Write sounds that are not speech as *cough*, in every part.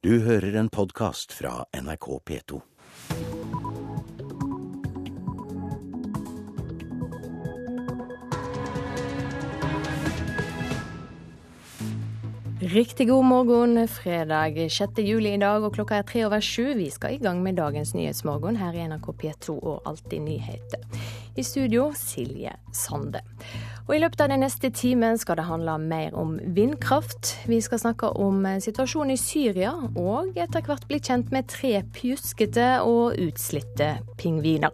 Du hører en podkast fra NRK P2. Riktig god morgen, fredag 6. juli i dag, og klokka er tre over sju. Vi skal i gang med dagens Nyhetsmorgen her i NRK P2 og Alltid nyheter. I studio Silje Sande. Og I løpet av den neste timen skal det handle mer om vindkraft. Vi skal snakke om situasjonen i Syria, og etter hvert bli kjent med tre pjuskete og utslitte pingviner.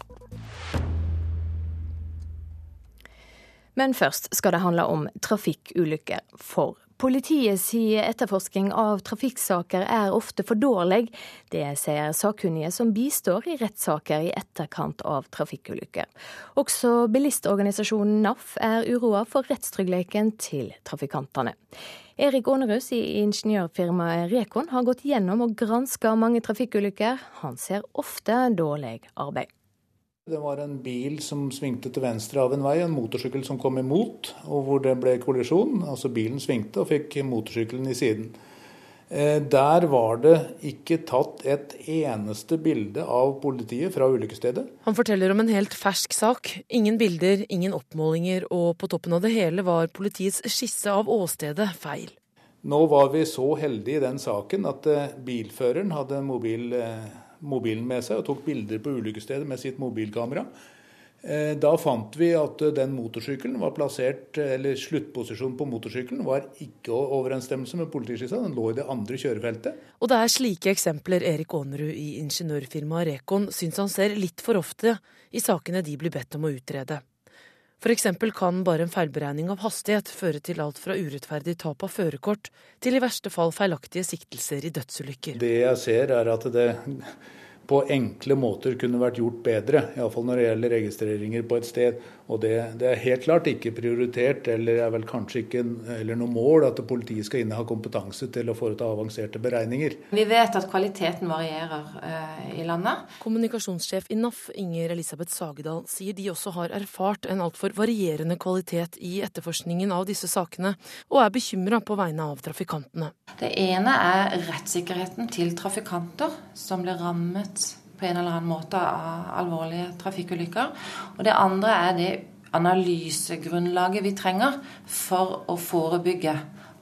Men først skal det handle om trafikkulykker for Politiets etterforsking av trafikksaker er ofte for dårlig. Det sier sakkunnige som bistår i rettssaker i etterkant av trafikkulykker. Også bilistorganisasjonen NAF er uroa for rettstryggheten til trafikantene. Erik Ånerus i ingeniørfirmaet Rekon har gått gjennom og granska mange trafikkulykker. Han ser ofte dårlig arbeid. Det var en bil som svingte til venstre av en vei, en motorsykkel som kom imot, og hvor det ble kollisjon. Altså bilen svingte og fikk motorsykkelen i siden. Eh, der var det ikke tatt et eneste bilde av politiet fra ulykkesstedet. Han forteller om en helt fersk sak. Ingen bilder, ingen oppmålinger, og på toppen av det hele var politiets skisse av åstedet feil. Nå var vi så heldige i den saken at eh, bilføreren hadde mobil eh, mobilen med seg og tok bilder på ulykkesstedet med sitt mobilkamera. Eh, da fant vi at den motorsykkelen var plassert, eller sluttposisjonen på motorsykkelen var ikke overensstemmelse med politiskissa, den lå i det andre kjørefeltet. Og det er slike eksempler Erik Aanerud i ingeniørfirmaet Rekon syns han ser litt for ofte i sakene de blir bedt om å utrede. F.eks. kan bare en feilberegning av hastighet føre til alt fra urettferdig tap av førerkort til i verste fall feilaktige siktelser i dødsulykker. Det jeg ser er at det på enkle måter kunne vært gjort bedre. Iallfall når det gjelder registreringer på et sted. Og det, det, er helt klart ikke prioritert, eller er vel kanskje ikke eller noe mål at politiet skal inneha kompetanse til å foreta avanserte beregninger. Vi vet at kvaliteten varierer uh, i landet. Kommunikasjonssjef i NAF, Inger Elisabeth Sagedal, sier de også har erfart en altfor varierende kvalitet i etterforskningen av disse sakene, og er bekymra på vegne av trafikantene. Det ene er rettssikkerheten til trafikanter som blir rammet på en eller annen måte av alvorlige trafikkulykker. Og det andre er det analysegrunnlaget vi trenger for å forebygge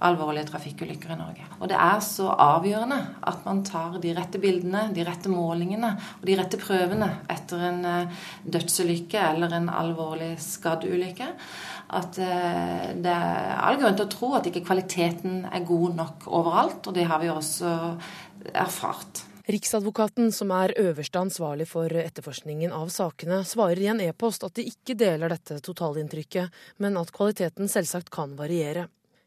alvorlige trafikkulykker i Norge. Og det er så avgjørende at man tar de rette bildene, de rette målingene og de rette prøvene etter en eh, dødsulykke eller en alvorlig skadd ulykke. At eh, det er all grunn til å tro at ikke kvaliteten er god nok overalt. Og det har vi også erfart. Riksadvokaten, som er øverste ansvarlig for etterforskningen av sakene, svarer i en e-post at de ikke deler dette totalinntrykket, men at kvaliteten selvsagt kan variere.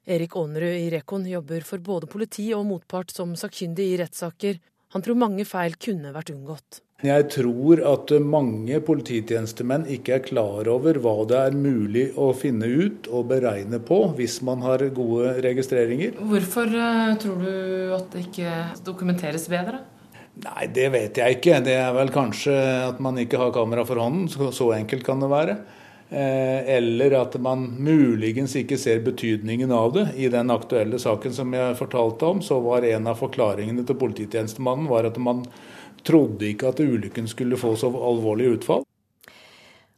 Erik Aanerud i Rekon jobber for både politi og motpart som sakkyndig i rettssaker. Han tror mange feil kunne vært unngått. Jeg tror at mange polititjenestemenn ikke er klar over hva det er mulig å finne ut og beregne på hvis man har gode registreringer. Hvorfor eh, tror du at det ikke dokumenteres bedre? Nei, det vet jeg ikke. Det er vel kanskje at man ikke har kamera for hånden. Så, enkelt kan det være. Eh, eller at man muligens ikke ser betydningen av det. I den aktuelle saken som jeg fortalte om, så var en av forklaringene til polititjenestemannen var at man trodde ikke at ulykken skulle få så alvorlig utfall.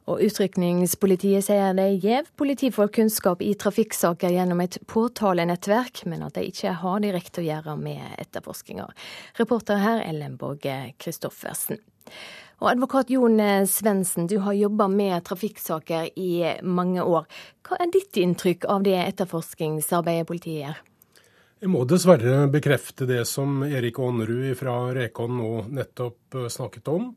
Og Utrykningspolitiet sier de gjev politifolk kunnskap i trafikksaker gjennom et påtalenettverk, men at de ikke har direkte å gjøre med etterforskninger. Reporter her Ellen Borge Christoffersen. Og advokat Jon Svendsen, du har jobba med trafikksaker i mange år. Hva er ditt inntrykk av det etterforskningsarbeidet politiet gjør? Jeg må dessverre bekrefte det som Erik Aanerud fra Rekon nå nettopp snakket om.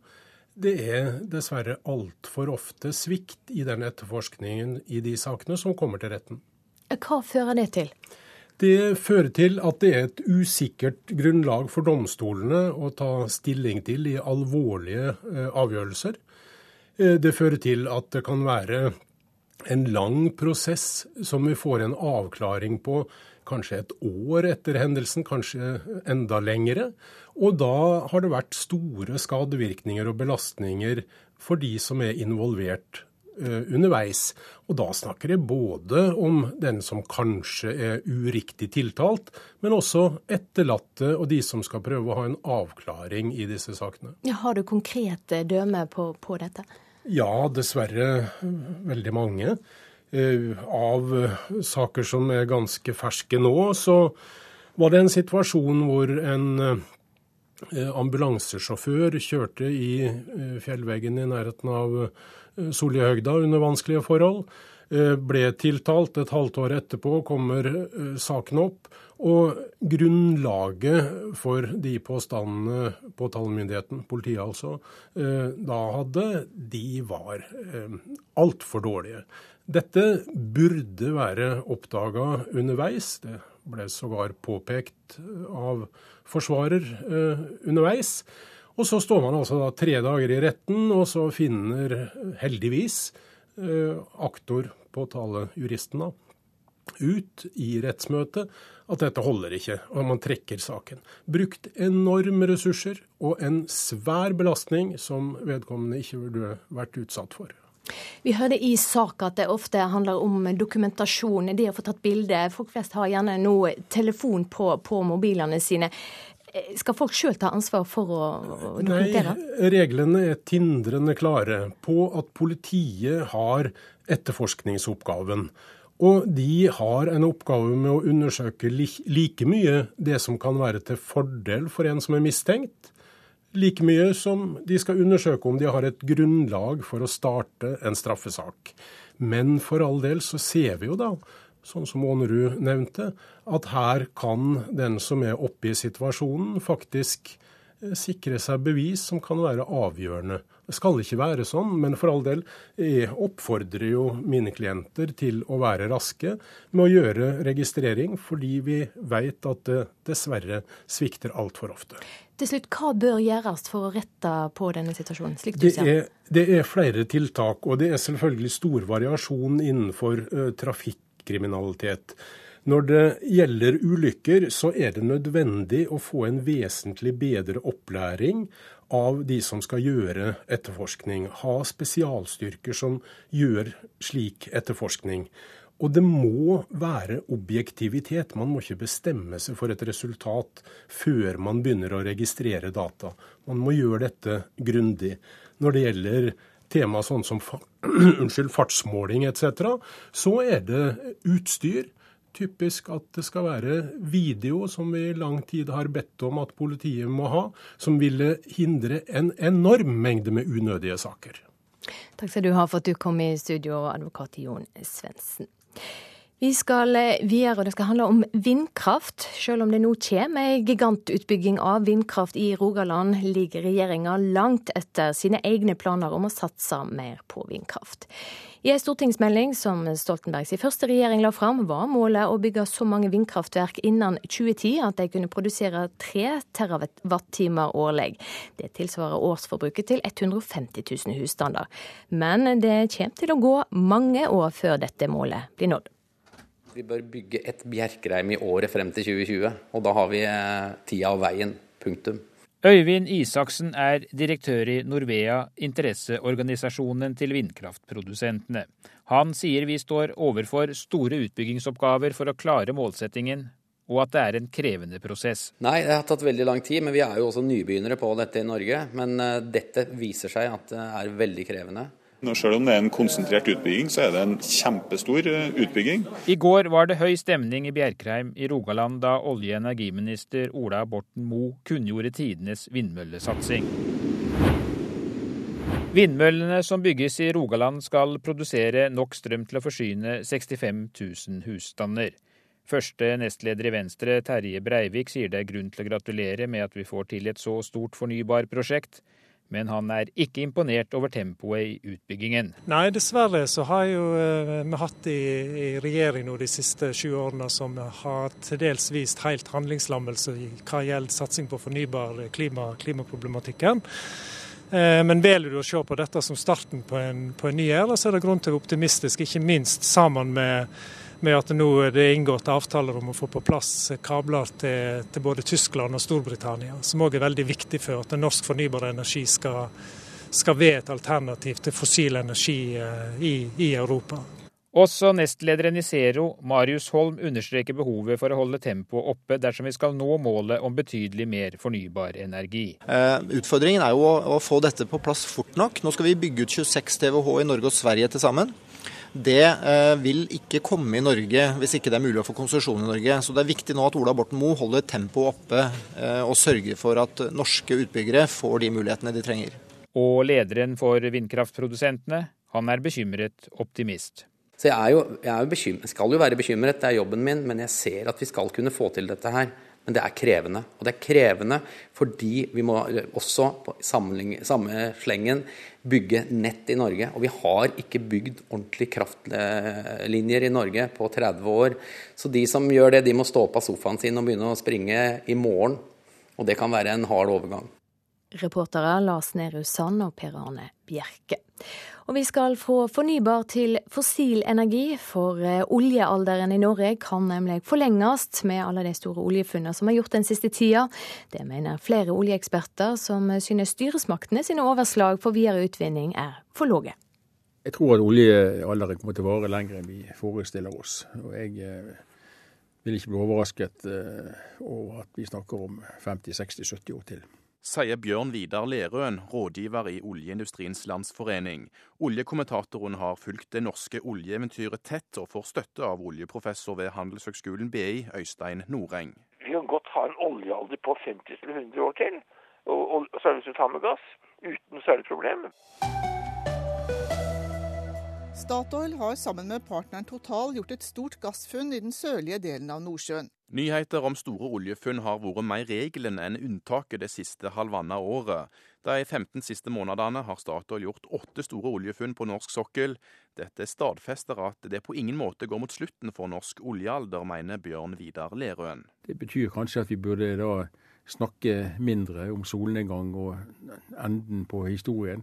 Det er dessverre altfor ofte svikt i den etterforskningen i de sakene som kommer til retten. Hva fører det til? Det fører til at det er et usikkert grunnlag for domstolene å ta stilling til i alvorlige eh, avgjørelser. Eh, det fører til at det kan være en lang prosess som vi får en avklaring på kanskje et år etter hendelsen, kanskje enda lengre. Og da har det vært store skadevirkninger og belastninger for de som er involvert eh, underveis. Og da snakker jeg både om den som kanskje er uriktig tiltalt, men også etterlatte og de som skal prøve å ha en avklaring i disse sakene. Ja, har du konkrete dømmer på, på dette? Ja, dessverre veldig mange. Eh, av saker som er ganske ferske nå, så var det en situasjon hvor en eh, ambulansesjåfør kjørte i eh, fjellveggen i nærheten av Soljehøgda under vanskelige forhold. Ble tiltalt. Et halvt år etterpå kommer saken opp. Og grunnlaget for de påstandene påtalemyndigheten, politiet altså, da hadde, de var altfor dårlige. Dette burde være oppdaga underveis. Det ble sågar påpekt av forsvarer eh, underveis. Og så står man altså da tre dager i retten, og så finner heldigvis eh, aktor, påtalejuristen, da, ut i rettsmøtet at dette holder ikke, og man trekker saken. Brukt enorme ressurser og en svær belastning som vedkommende ikke burde vært utsatt for. Vi hørte i sak at det ofte handler om dokumentasjon, det å få tatt bilde. Folk flest har gjerne nå telefon på, på mobilene sine. Skal folk sjøl ta ansvar for å, dokumentere? Nei, reglene er tindrende klare på at politiet har etterforskningsoppgaven. Og de har en oppgave med å undersøke like mye det som kan være til fordel for en som er mistenkt, like mye som de skal undersøke om de har et grunnlag for å starte en straffesak. Men for all del så ser vi jo da, sånn som Aanerud nevnte, at her kan den som er oppe i situasjonen, faktisk eh, sikre seg bevis som kan være avgjørende. Det skal ikke være sånn, men for all del, jeg oppfordrer jo mine klienter til å være raske med å gjøre registrering, fordi vi vet at det dessverre svikter altfor ofte. Til slutt, Hva bør gjøres for å rette på denne situasjonen? slik du det ser? Er, det er flere tiltak, og det er selvfølgelig stor variasjon innenfor uh, trafikkriminalitet. Når det gjelder ulykker, så er det nødvendig å få en vesentlig bedre opplæring av de som skal gjøre etterforskning. Ha spesialstyrker som gjør slik etterforskning. Og det må være objektivitet. Man må ikke bestemme seg for et resultat før man begynner å registrere data. Man må gjøre dette grundig. Når det gjelder tema sånn som *clears throat* fartsmåling etc., så er det utstyr. Typisk at det skal være video, som vi i lang tid har bedt om at politiet må ha, som ville hindre en enorm mengde med unødige saker. Takk skal du ha for at du kom i studio, advokat Jon Svendsen. Vi skal eh, videre, og det skal handle om vindkraft. Selv om det nå kommer ei gigantutbygging av vindkraft i Rogaland, ligger regjeringa langt etter sine egne planer om å satse mer på vindkraft. I ei stortingsmelding som Stoltenbergs første regjering la fram, var målet å bygge så mange vindkraftverk innen 2010 at de kunne produsere 3 TWh årlig. Det tilsvarer årsforbruket til 150 000 husstander. Men det kommer til å gå mange år før dette målet blir nådd. Vi bør bygge et bjerkreim i året frem til 2020, og da har vi eh, tida og veien. Punktum. Øyvind Isaksen er direktør i Norvea, interesseorganisasjonen til vindkraftprodusentene. Han sier vi står overfor store utbyggingsoppgaver for å klare målsettingen, og at det er en krevende prosess. Nei, det har tatt veldig lang tid, men vi er jo også nybegynnere på dette i Norge. Men eh, dette viser seg at det er veldig krevende. Selv om det er en konsentrert utbygging, så er det en kjempestor eh, utbygging. I går var det høy stemning i Bjerkreim i Rogaland da olje- og energiminister Ola Borten Moe kunngjorde tidenes vindmøllesatsing. Vindmøllene som bygges i Rogaland skal produsere nok strøm til å forsyne 65 000 husstander. Første nestleder i Venstre, Terje Breivik, sier det er grunn til å gratulere med at vi får til et så stort fornybarprosjekt men han er ikke imponert over tempoet i utbyggingen. Nei, dessverre så har jo eh, vi hatt i, i regjering nå de siste sju årene som har til dels vist helt handlingslammelse hva gjelder satsing på fornybar klima, klimaproblematikken. Eh, men velger du å se på dette som starten på en, på en ny æra, så er det grunn til å være optimistisk, ikke minst sammen med med at nå er det inngått avtaler om å få på plass kabler til, til både Tyskland og Storbritannia, som òg er veldig viktig for at norsk fornybar energi skal, skal være et alternativ til fossil energi i, i Europa. Også nestlederen i Zero, Marius Holm, understreker behovet for å holde tempoet oppe dersom vi skal nå målet om betydelig mer fornybar energi. Eh, utfordringen er jo å, få dette på plass fort nok. Nå skal vi bygge ut 26 TWh i Norge og Sverige til sammen. Det eh, vil ikke komme i Norge hvis ikke det er mulig å få konsesjon i Norge. Så det er viktig nå at Ola Borten Moe holder tempoet oppe eh, og sørger for at norske utbyggere får de mulighetene de trenger. Og lederen for vindkraftprodusentene, han er bekymret optimist. Så jeg, er jo, jeg er jeg skal jo være bekymret, det er jobben min, men jeg ser at vi skal kunne få til dette her. Men det er krevende. Og det er krevende fordi vi må også på samme slengen bygge nett i Norge. Og vi har ikke bygd ordentlige kraftlinjer i Norge på 30 år. Så de som gjør det, de må stå opp av sofaen sin og begynne å springe i morgen. Og det kan være en hard overgang. Reportere Lars Nehru Sand og Per Arne Bjerke. Og vi skal få fornybar til fossil energi, for eh, oljealderen i Norge kan nemlig forlenges med alle de store oljefunnene som er gjort den siste tida. Det mener flere oljeeksperter, som synes styresmaktene sine overslag for videre utvinning er for lave. Jeg tror at oljealderen kommer til å vare lenger enn vi forestiller oss. Og jeg eh, vil ikke bli overrasket eh, over at vi snakker om 50-60-70 år til sier Bjørn Vidar Lerøen, rådgiver i Oljeindustriens Landsforening. Oljekommentatoren har fulgt det norske oljeeventyret tett, og får støtte av oljeprofessor ved Handelshøgskolen BI, Øystein Noreng. Vi kan godt ha en oljealder på 50-100 år til, og, og, og tar med gass, uten særlig problem. Statoil har sammen med partneren Total gjort et stort gassfunn i den sørlige delen av Nordsjøen. Nyheter om store oljefunn har vært mer regelen enn unntaket det siste halvannet året. De 15 siste månedene har Statoil gjort åtte store oljefunn på norsk sokkel. Dette stadfester at det på ingen måte går mot slutten for norsk oljealder, mener Bjørn Vidar Lerøen. Det betyr kanskje at vi burde da snakke mindre om solnedgang og enden på historien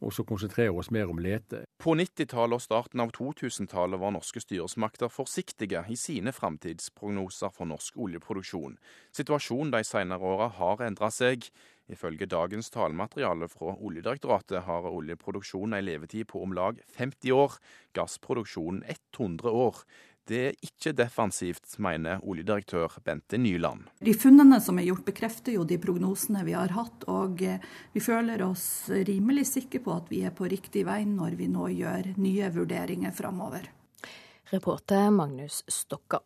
og så konsentrere oss mer om lete. På 90-tallet og starten av 2000-tallet var norske styresmakter forsiktige i sine framtidsprognoser for norsk oljeproduksjon. Situasjonen de senere åra har endra seg. Ifølge dagens tallmateriale fra Oljedirektoratet har oljeproduksjonen en levetid på om lag 50 år, gassproduksjonen 100 år. Det er ikke defensivt, mener oljedirektør Bente Nyland. De funnene som er gjort, bekrefter jo de prognosene vi har hatt. Og eh, vi føler oss rimelig sikre på at vi er på riktig vei når vi nå gjør nye vurderinger framover. Reporter Magnus Stokka.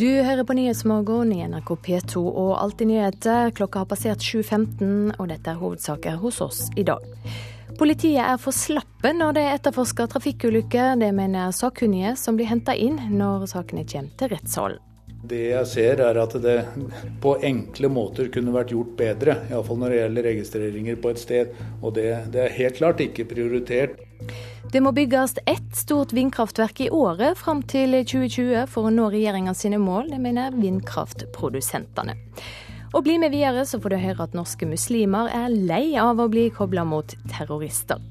Du hører på Nyhetsmorgen i NRK P2 og Alltid nyheter. Klokka har passert 7.15, og dette er hovedsaker hos oss i dag. Politiet er for slappe når det etterforsker trafikkulykker. Det mener sakkunnige som blir henta inn når sakene kommer til rettssalen. Det jeg ser er at det på enkle måter kunne vært gjort bedre. Iallfall når det gjelder registreringer på et sted. Og det, det er helt klart ikke prioritert. Det må bygges ett stort vindkraftverk i året fram til 2020 for å nå regjeringa sine mål. Det mener vindkraftprodusentene. Og bli med videre, så får du høre at norske muslimer er lei av å bli kobla mot terrorister.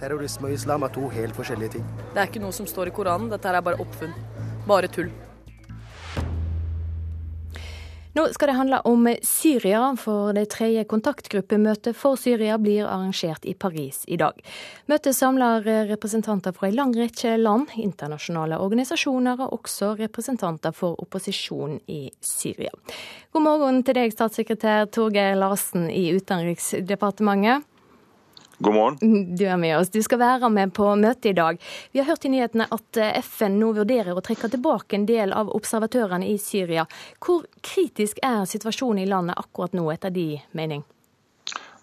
Terrorisme og islam er to helt forskjellige ting. Det er ikke noe som står i Koranen, dette er bare oppfunn. Bare tull. Nå skal det handle om Syria, for det tredje kontaktgruppemøtet for Syria blir arrangert i Paris i dag. Møtet samler representanter fra en lang rekke land, internasjonale organisasjoner og også representanter for opposisjonen i Syria. God morgen til deg, statssekretær Torgeir Larsen i Utenriksdepartementet. God morgen. Du er med oss. Du skal være med på møtet i dag. Vi har hørt i nyhetene at eh, FN nå vurderer å trekke tilbake en del av observatørene i Syria. Hvor kritisk er situasjonen i landet akkurat nå, etter de mening?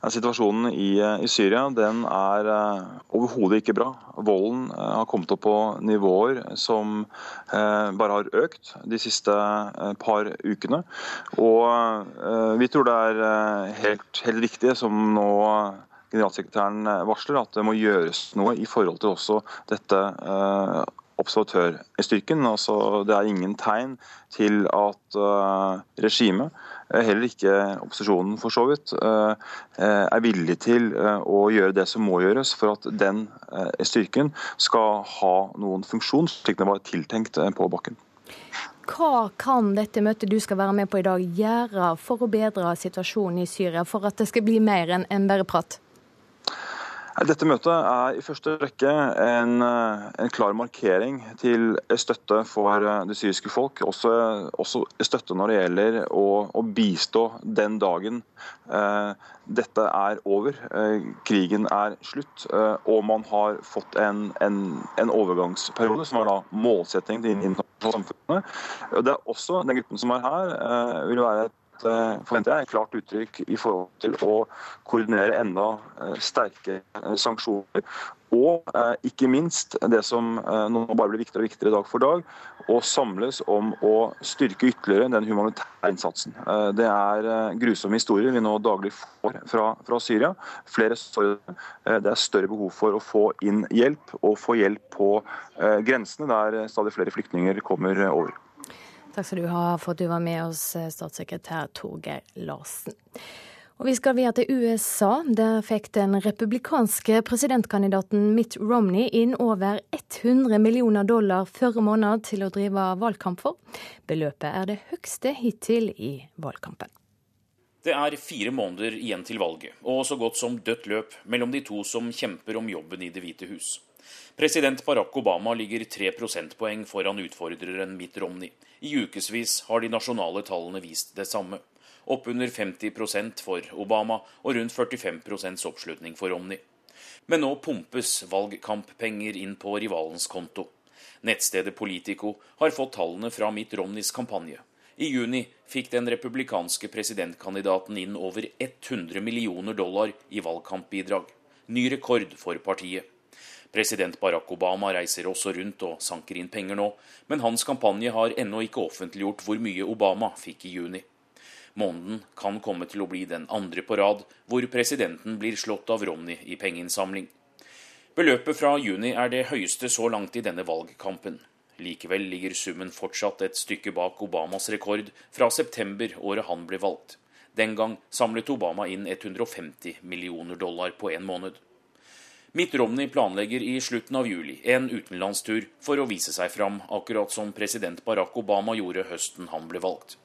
Situasjonen i, eh, i, Syria den er uh, overhodet ikke bra. Volden har kommet opp på nivåer som bare har økt de siste par ukene. Og vi tror det er helt, helt riktig, som nå generalsekretæren eh, varsler at det må gjøres noe i forhold til også dette eh, observatørstyrken. Altså, det er ingen tegn til at uh, regimet, heller ikke opposisjonen for så vidt, er villig til å gjøre det som må gjøres for at den styrken skal ha noen funksjon, slik den var tiltenkt på bakken. Hva kan dette møtet du skal være med på i dag gjøre for å bedre situasjonen i Syria, for at det skal bli mer enn bare prat? Dette møtet er i første rekke en, en, klar markering til støtte for det syriske folk. Også, også støtte når det gjelder å, å bistå den dagen eh, dette er over. Eh, krigen er slutt, eh, og man har fått en, en, en overgangsperiode, som er da målsetting til internasjonale samfunnet. Det er også den gruppen som er her, eh, vil være et Eh, forventer jeg, et klart uttrykk i forhold til å koordinere enda eh, sterke eh, sanksjoner. Og ikke minst det som nå bare blir viktigere og viktigere dag for dag, å samles om å styrke ytterligere den humanitære innsatsen. Det er grusomme historier vi nå daglig får fra, fra Syria. Flere står Det er større behov for å få inn hjelp, og få hjelp på grensene der stadig flere flyktninger kommer over. Takk skal du ha for at du var med oss, eh, statssekretær Torgeir Larsen. Og Vi skal videre til USA. Der fikk den republikanske presidentkandidaten Mitt Romney inn over 100 millioner dollar forrige måned til å drive valgkamp for. Beløpet er det høyeste hittil i valgkampen. Det er fire måneder igjen til valget, og så godt som dødt løp mellom de to som kjemper om jobben i Det hvite hus. President Barack Obama ligger tre prosentpoeng foran utfordreren Mitt Romney. I ukevis har de nasjonale tallene vist det samme. Oppunder 50% for Obama og rundt 45% oppslutning for Romney. Men nå pumpes valgkamppenger inn på rivalens konto. Nettstedet Politico har fått tallene fra Mitt Romneys kampanje. I juni fikk den republikanske presidentkandidaten inn over 100 millioner dollar i valgkampbidrag. Ny rekord for partiet. President Barack Obama reiser også rundt og sanker inn penger nå, men hans kampanje har ennå ikke offentliggjort hvor mye Obama fikk i juni. Måneden kan komme til å bli den andre på rad hvor presidenten blir slått av Romney i pengeinnsamling. Beløpet fra juni er det høyeste så langt i denne valgkampen. Likevel ligger summen fortsatt et stykke bak Obamas rekord fra september året han ble valgt. Den gang samlet Obama inn 150 millioner dollar på en måned. Mitt Romney planlegger i slutten av juli en utenlandstur for å vise seg fram, akkurat som president Barack Obama gjorde høsten han ble valgt.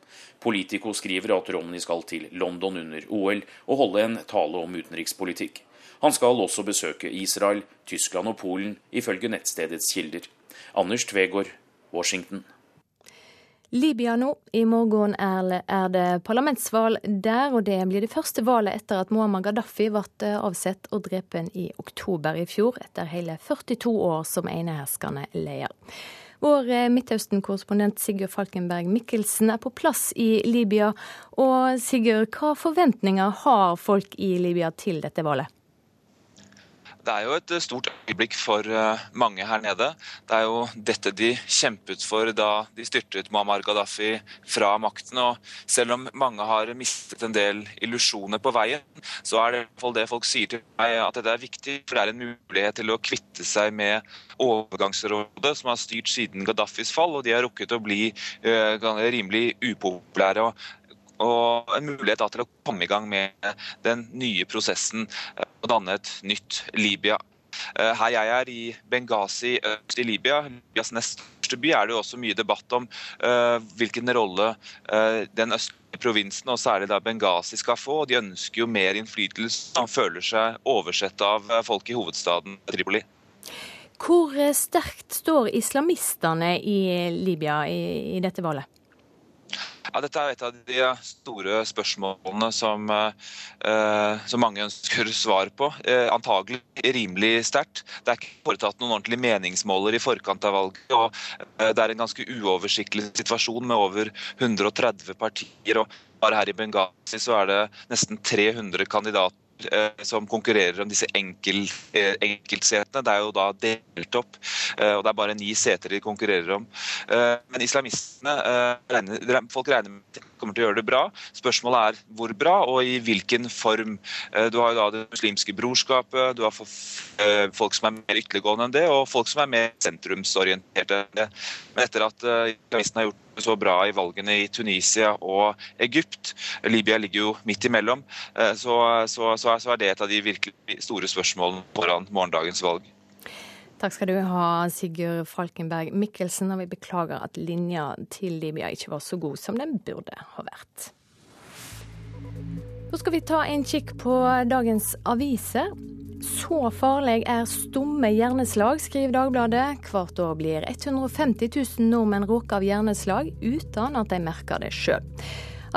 Politico skriver at Romney skal til London under OL og holde en tale om utenrikspolitikk. Han skal også besøke Israel, Tyskland og Polen, ifølge nettstedets kilder. Anders Tvegård, Washington. Libya nå. I morgen er det parlamentsvalg der, og det blir det første valget etter at Muammar Gaddafi ble eh, avsett og drepen i oktober i fjor, etter hele 42 år som eneherskende leder. Vår eh, Midtøsten-korrespondent Sigurd Falkenberg Mikkelsen er på plass i Libya. Og Sigurd, hva forventninger har folk i Libya til dette valget? Det er jo et eh, stort øyeblikk for eh, mange her nede. Det er jo dette de kjempet for da de styrtet Muammar Gaddafi fra makten. Og selv om mange har mistet en del illusjoner på veien, så er det i hvert fall det folk sier til meg at dette er viktig. For det er en mulighet til å kvitte seg med overgangsrådet som har styrt siden Gaddafis fall, og de har rukket å bli uh, rimelig upopulære. og og en mulighet til å komme i gang med den nye prosessen eh, og danne et nytt Libya. Eh, her jeg er, i Benghazi øst i Libya, Libyas nest største by, er det jo også mye debatt om uh, hvilken rolle den østlige provinsen, og særlig da Benghazi, skal få. De ønsker jo mer innflytelse. Han føler seg oversett av folk i hovedstaden Tripoli. Hvor sterkt står islamistene i Libya i dette valget? Ja, dette er et av de store spørsmålene som, eh, som mange ønsker svar på. Eh, antagelig rimelig sterkt. Det er ikke foretatt noen ordentlige meningsmåler i forkant av valget. og eh, Det er en ganske uoversiktlig situasjon med over 130 partier. og Bare her i Benghazi så er det nesten 300 kandidater som konkurrerer om disse enkel, eh, enkeltsetene. Det er jo da delt opp, eh, og det er bare ni seter de konkurrerer om. Men islamistene Folk regner med kommer til å gjøre det bra. Spørsmålet er hvor bra, og i hvilken form. Du har jo da det muslimske brorskapet, du har folk som er mer ytterliggående enn det, og folk som er mer sentrumsorienterte enn det. Men etter at islamistene har gjort det så bra i valgene i Tunisia og Egypt. Libya ligger jo midt imellom. Eh, så, så, så er det et av de virkelig store spørsmålene foran morgendagens valg. Takk skal du ha, Sigurd Falkenberg Mikkelsen, og vi beklager at linja til Libya ikke var så god som den burde ha vært. Nå skal vi ta en kikk på dagens aviser. Så farlig er stumme hjerneslag, skriver Dagbladet. Hvert år blir 150 000 nordmenn råket av hjerneslag uten at de merker det sjøl.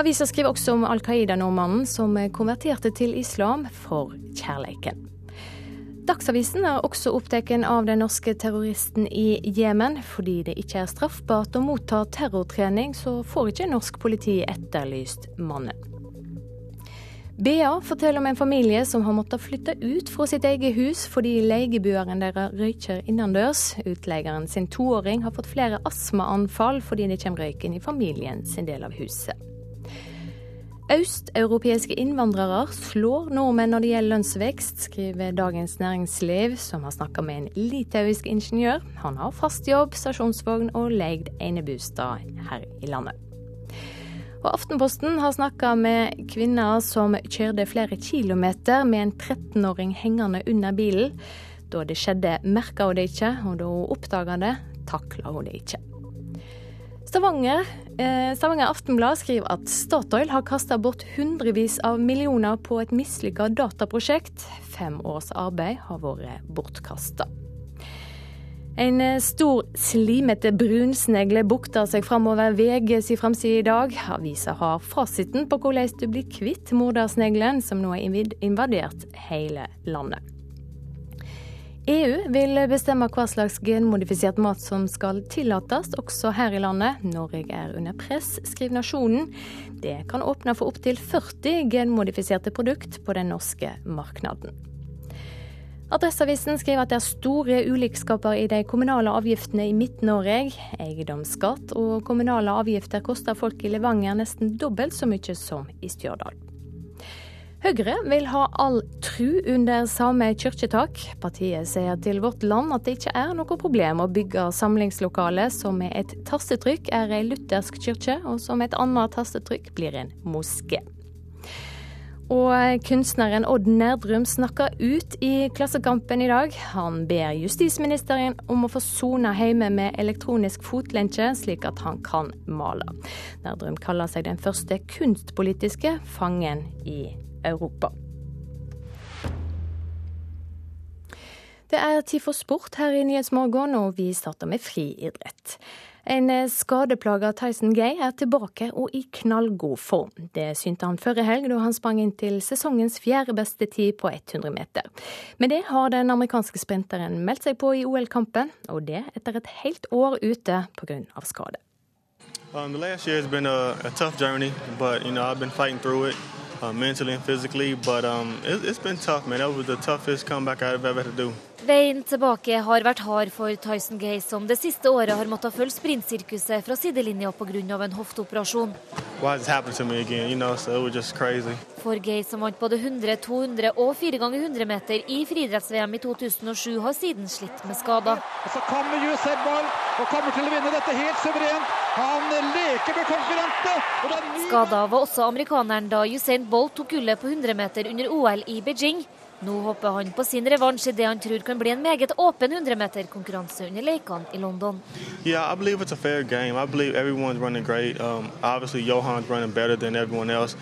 Avisa skriver også om Al Qaida-nordmannen som konverterte til islam for kjærleiken. Dagsavisen er også opptatt av den norske terroristen i Jemen. Fordi det ikke er straffbart å motta terrortrening, så får ikke norsk politi etterlyst mannen. BA forteller om en familie som har måttet flytte ut fra sitt eget hus fordi leieboeren deres røyker innendørs. Utleieren sin toåring har fått flere astmaanfall fordi det kommer røyk inn i familien sin del av huset. Østeuropeiske innvandrere slår nordmenn når det gjelder lønnsvekst, skriver Dagens Næringsliv, som har snakka med en litauisk ingeniør. Han har fast jobb, stasjonsvogn og leid enebostad her i landet. Og Aftenposten har snakka med kvinner som kjørte flere kilometer med en 13-åring hengende under bilen. Da det skjedde, merka hun det ikke, og da hun oppdaga det, takla hun det ikke. Stavanger, eh, Stavanger Aftenblad skriver at Statoil har kasta bort hundrevis av millioner på et mislykka dataprosjekt. Fem års arbeid har vært bortkasta. En eh, stor, slimete brunsnegle bukter seg framover VGs i framside i dag. Avisa har fasiten på hvordan du blir kvitt mordersneglen, som nå har invadert hele landet. EU vil bestemme hva slags genmodifisert mat som skal tillates, også her i landet. Norge er under press, skriver Nasjonen. Det kan åpne for opptil 40 genmodifiserte produkt på den norske markedet. Adresseavisen skriver at det er store ulikskaper i de kommunale avgiftene i Midt-Norge. Eiendomsskatt og kommunale avgifter koster folk i Levanger nesten dobbelt så mye som i Stjørdal. Høyre vil ha all tru under samme kirketak. Partiet sier til Vårt Land at det ikke er noe problem å bygge samlingslokale som med et tastetrykk er ei luthersk kirke, og som et annet tastetrykk blir en moské. Og kunstneren Odd Nerdrum snakker ut i Klassekampen i dag. Han ber justisministeren om å få sone hjemme med elektronisk fotlenke, slik at han kan male. Nerdrum kaller seg den første kunstpolitiske fangen i Europa. Det er tid for sport her i Nyhetsmorgen, og vi starter med friidrett. En skadeplaga Tyson Gay er tilbake og i knallgod form. Det synte han forrige helg da han sprang inn til sesongens fjerde beste tid på 100 meter. Med det har den amerikanske sprinteren meldt seg på i OL-kampen, og det etter et helt år ute pga. skade. Um, the last year has been a, a tough journey, but you know I've been. Uh, mentally and physically. But um, it, it's been tough, man. That was the toughest comeback I've ever had to do. Veien tilbake har vært hard for Tyson Gay, som det siste året har måttet følge sprintsirkuset fra sidelinja pga. en hofteoperasjon. You know, so for Gay, som vant både 100, 200 og 4 ganger 100 meter i friidretts-VM i 2007, har siden slitt med skader. Så kommer Usain Bolt og kommer til å vinne dette helt suverent. Han leker med konkurrentene. Skada var også amerikaneren da Usain Bolt tok gullet på 100 meter under OL i Beijing. Nå håper han på sin revansj i det han tror kan bli en meget åpen 100-meterkonkurranse under lekene i London. Yeah, I believe it's a fair game. I believe everyone's running great. Um, obviously, Johan's running better than everyone else.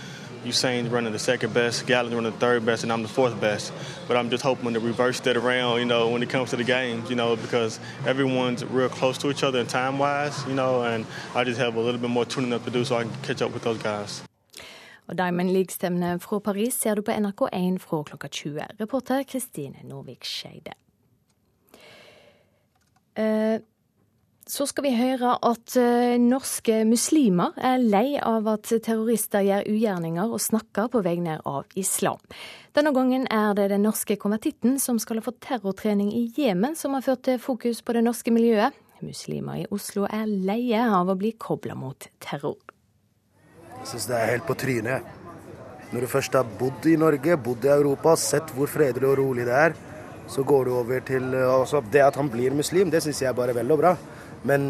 Usain's running the second best, Gallon's running the third best, and I'm the fourth best. But I'm just hoping to reverse that around, you know, when it comes to the games, you know, because everyone's real close to each other in time-wise, you know, and I just have a little bit more tuning up to do so I can catch up with those guys. Og Diamond League-stevnet fra Paris ser du på NRK1 fra klokka 20. Reporter Kristine Norvik Skeide. Eh, så skal vi høre at eh, norske muslimer er lei av at terrorister gjør ugjerninger og snakker på vegne av islam. Denne gangen er det den norske konvertitten som skal ha fått terrortrening i Jemen, som har ført til fokus på det norske miljøet. Muslimer i Oslo er leie av å bli kobla mot terror. Jeg syns det er helt på trynet. Når du først har bodd i Norge, bodd i Europa, sett hvor fredelig og rolig det er, så går du over til altså Det at han blir muslim, det syns jeg er bare vel og bra. Men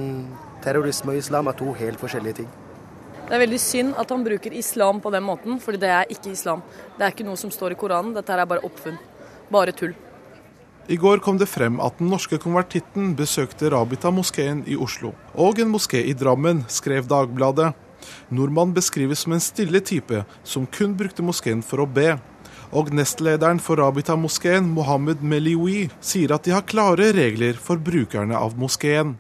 terrorisme og islam er to helt forskjellige ting. Det er veldig synd at han bruker islam på den måten, fordi det er ikke islam. Det er ikke noe som står i Koranen. Dette er bare oppfunn. Bare tull. I går kom det frem at den norske konvertitten besøkte Rabita-moskeen i Oslo. Og en moské i Drammen, skrev Dagbladet. Nordmann beskrives som en stille type som kun brukte moskeen for å be. Og nestlederen for Rabita-moskeen, Mohammed Melioui, sier at de har klare regler for brukerne av moskeen.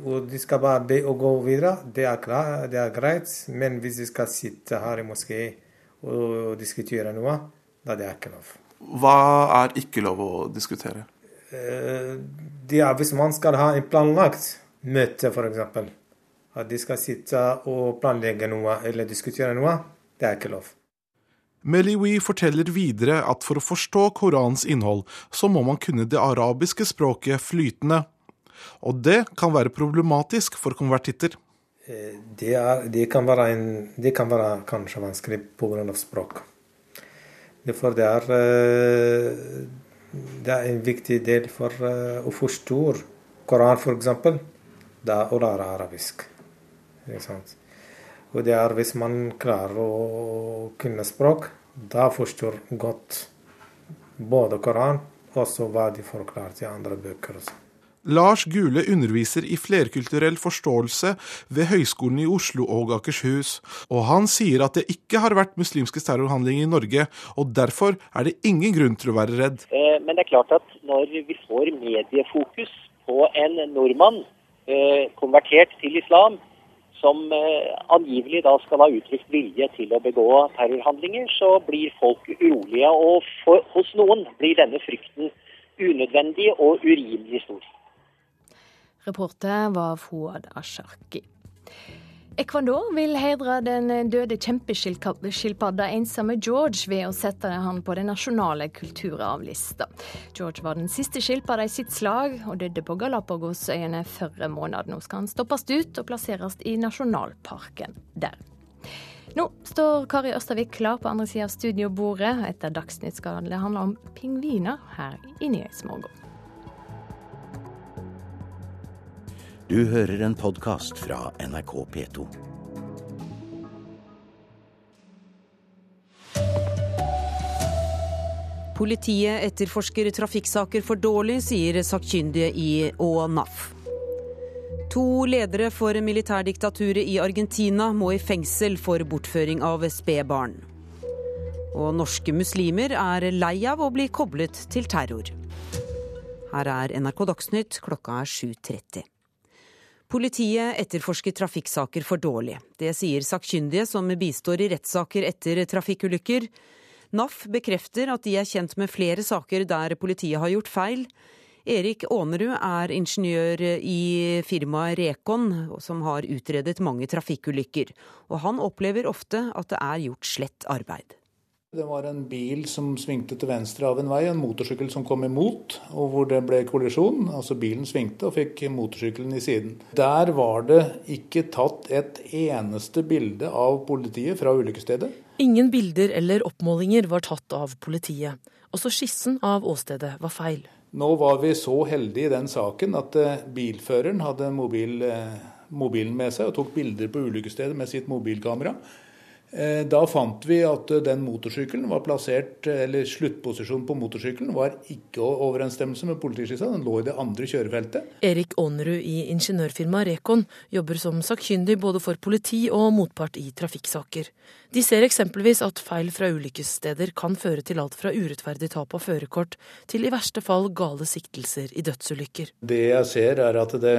Og de skal bare be og gå videre. Det er, klar, det er greit. Men hvis de skal sitte her i moskeen og diskutere noe, da det er ikke lov. Hva er ikke lov å diskutere? Eh, det er hvis man skal ha en planlagt møte, f.eks. At de skal sitte og planlegge noe eller diskutere noe, det er ikke lov. Meliwi forteller videre at for å forstå Korans innhold, så må man kunne det arabiske språket flytende. Og det kan være problematisk for konvertitter. Eh, det, er, det, kan, være en, det kan være kanskje vanskelig pga. språk. Derfor det er, eh, det er en viktig del for eh, å forstå Koran, f.eks. Det er å lære arabisk. Og det er hvis man klarer å kunne språk, da forstår godt både Koran og hva de forklarer i andre bøker. også. Lars Gule underviser i flerkulturell forståelse ved Høgskolen i Oslo og Akershus, og han sier at det ikke har vært muslimske terrorhandlinger i Norge, og derfor er det ingen grunn til å være redd. Eh, men det er klart at når vi får mediefokus på en nordmann eh, konvertert til islam, som eh, angivelig da skal ha uttrykt vilje til å begå terrorhandlinger, så blir folk urolige. Og for, hos noen blir denne frykten unødvendig og urimelig stor. Reporter var Fouad Asharki. Ecuador vil hedre den døde kjempeskilpadda ensomme George ved å sette han på den nasjonale kulturarvlista. George var den siste skilpadda i sitt slag og døde på Galapagosøyene forrige måned. Nå skal han stoppes ut og plasseres i nasjonalparken der. Nå står Kari Østavik klar på andre sida av studiobordet. Etter Dagsnytt skal det handle om pingviner her i Nyhetsmorgen. Du hører en podkast fra NRK P2. Politiet etterforsker trafikksaker for dårlig, sier sakkyndige i og NAF. To ledere for militærdiktaturet i Argentina må i fengsel for bortføring av spedbarn. Og norske muslimer er lei av å bli koblet til terror. Her er NRK Dagsnytt, klokka er 7.30. Politiet etterforsker trafikksaker for dårlig. Det sier sakkyndige som bistår i rettssaker etter trafikkulykker. NAF bekrefter at de er kjent med flere saker der politiet har gjort feil. Erik Aanerud er ingeniør i firmaet Rekon, som har utredet mange trafikkulykker. Og han opplever ofte at det er gjort slett arbeid. Det var en bil som svingte til venstre av en vei, en motorsykkel som kom imot, og hvor det ble kollisjon. Altså bilen svingte og fikk motorsykkelen i siden. Der var det ikke tatt et eneste bilde av politiet fra ulykkesstedet. Ingen bilder eller oppmålinger var tatt av politiet. Også skissen av åstedet var feil. Nå var vi så heldige i den saken at eh, bilføreren hadde mobil, eh, mobilen med seg og tok bilder på ulykkesstedet med sitt mobilkamera. Eh, da fant vi at eh, den motorsykkelen var plassert, eh, eller sluttposisjonen på motorsykkelen var ikke i overensstemmelse med politiskissa, den lå i det andre kjørefeltet. Erik Aanerud i ingeniørfirmaet Rekon jobber som sakkyndig både for politi og motpart i trafikksaker. De ser eksempelvis at feil fra ulykkessteder kan føre til alt fra urettferdig tap av førerkort til i verste fall gale siktelser i dødsulykker. Det jeg ser er at det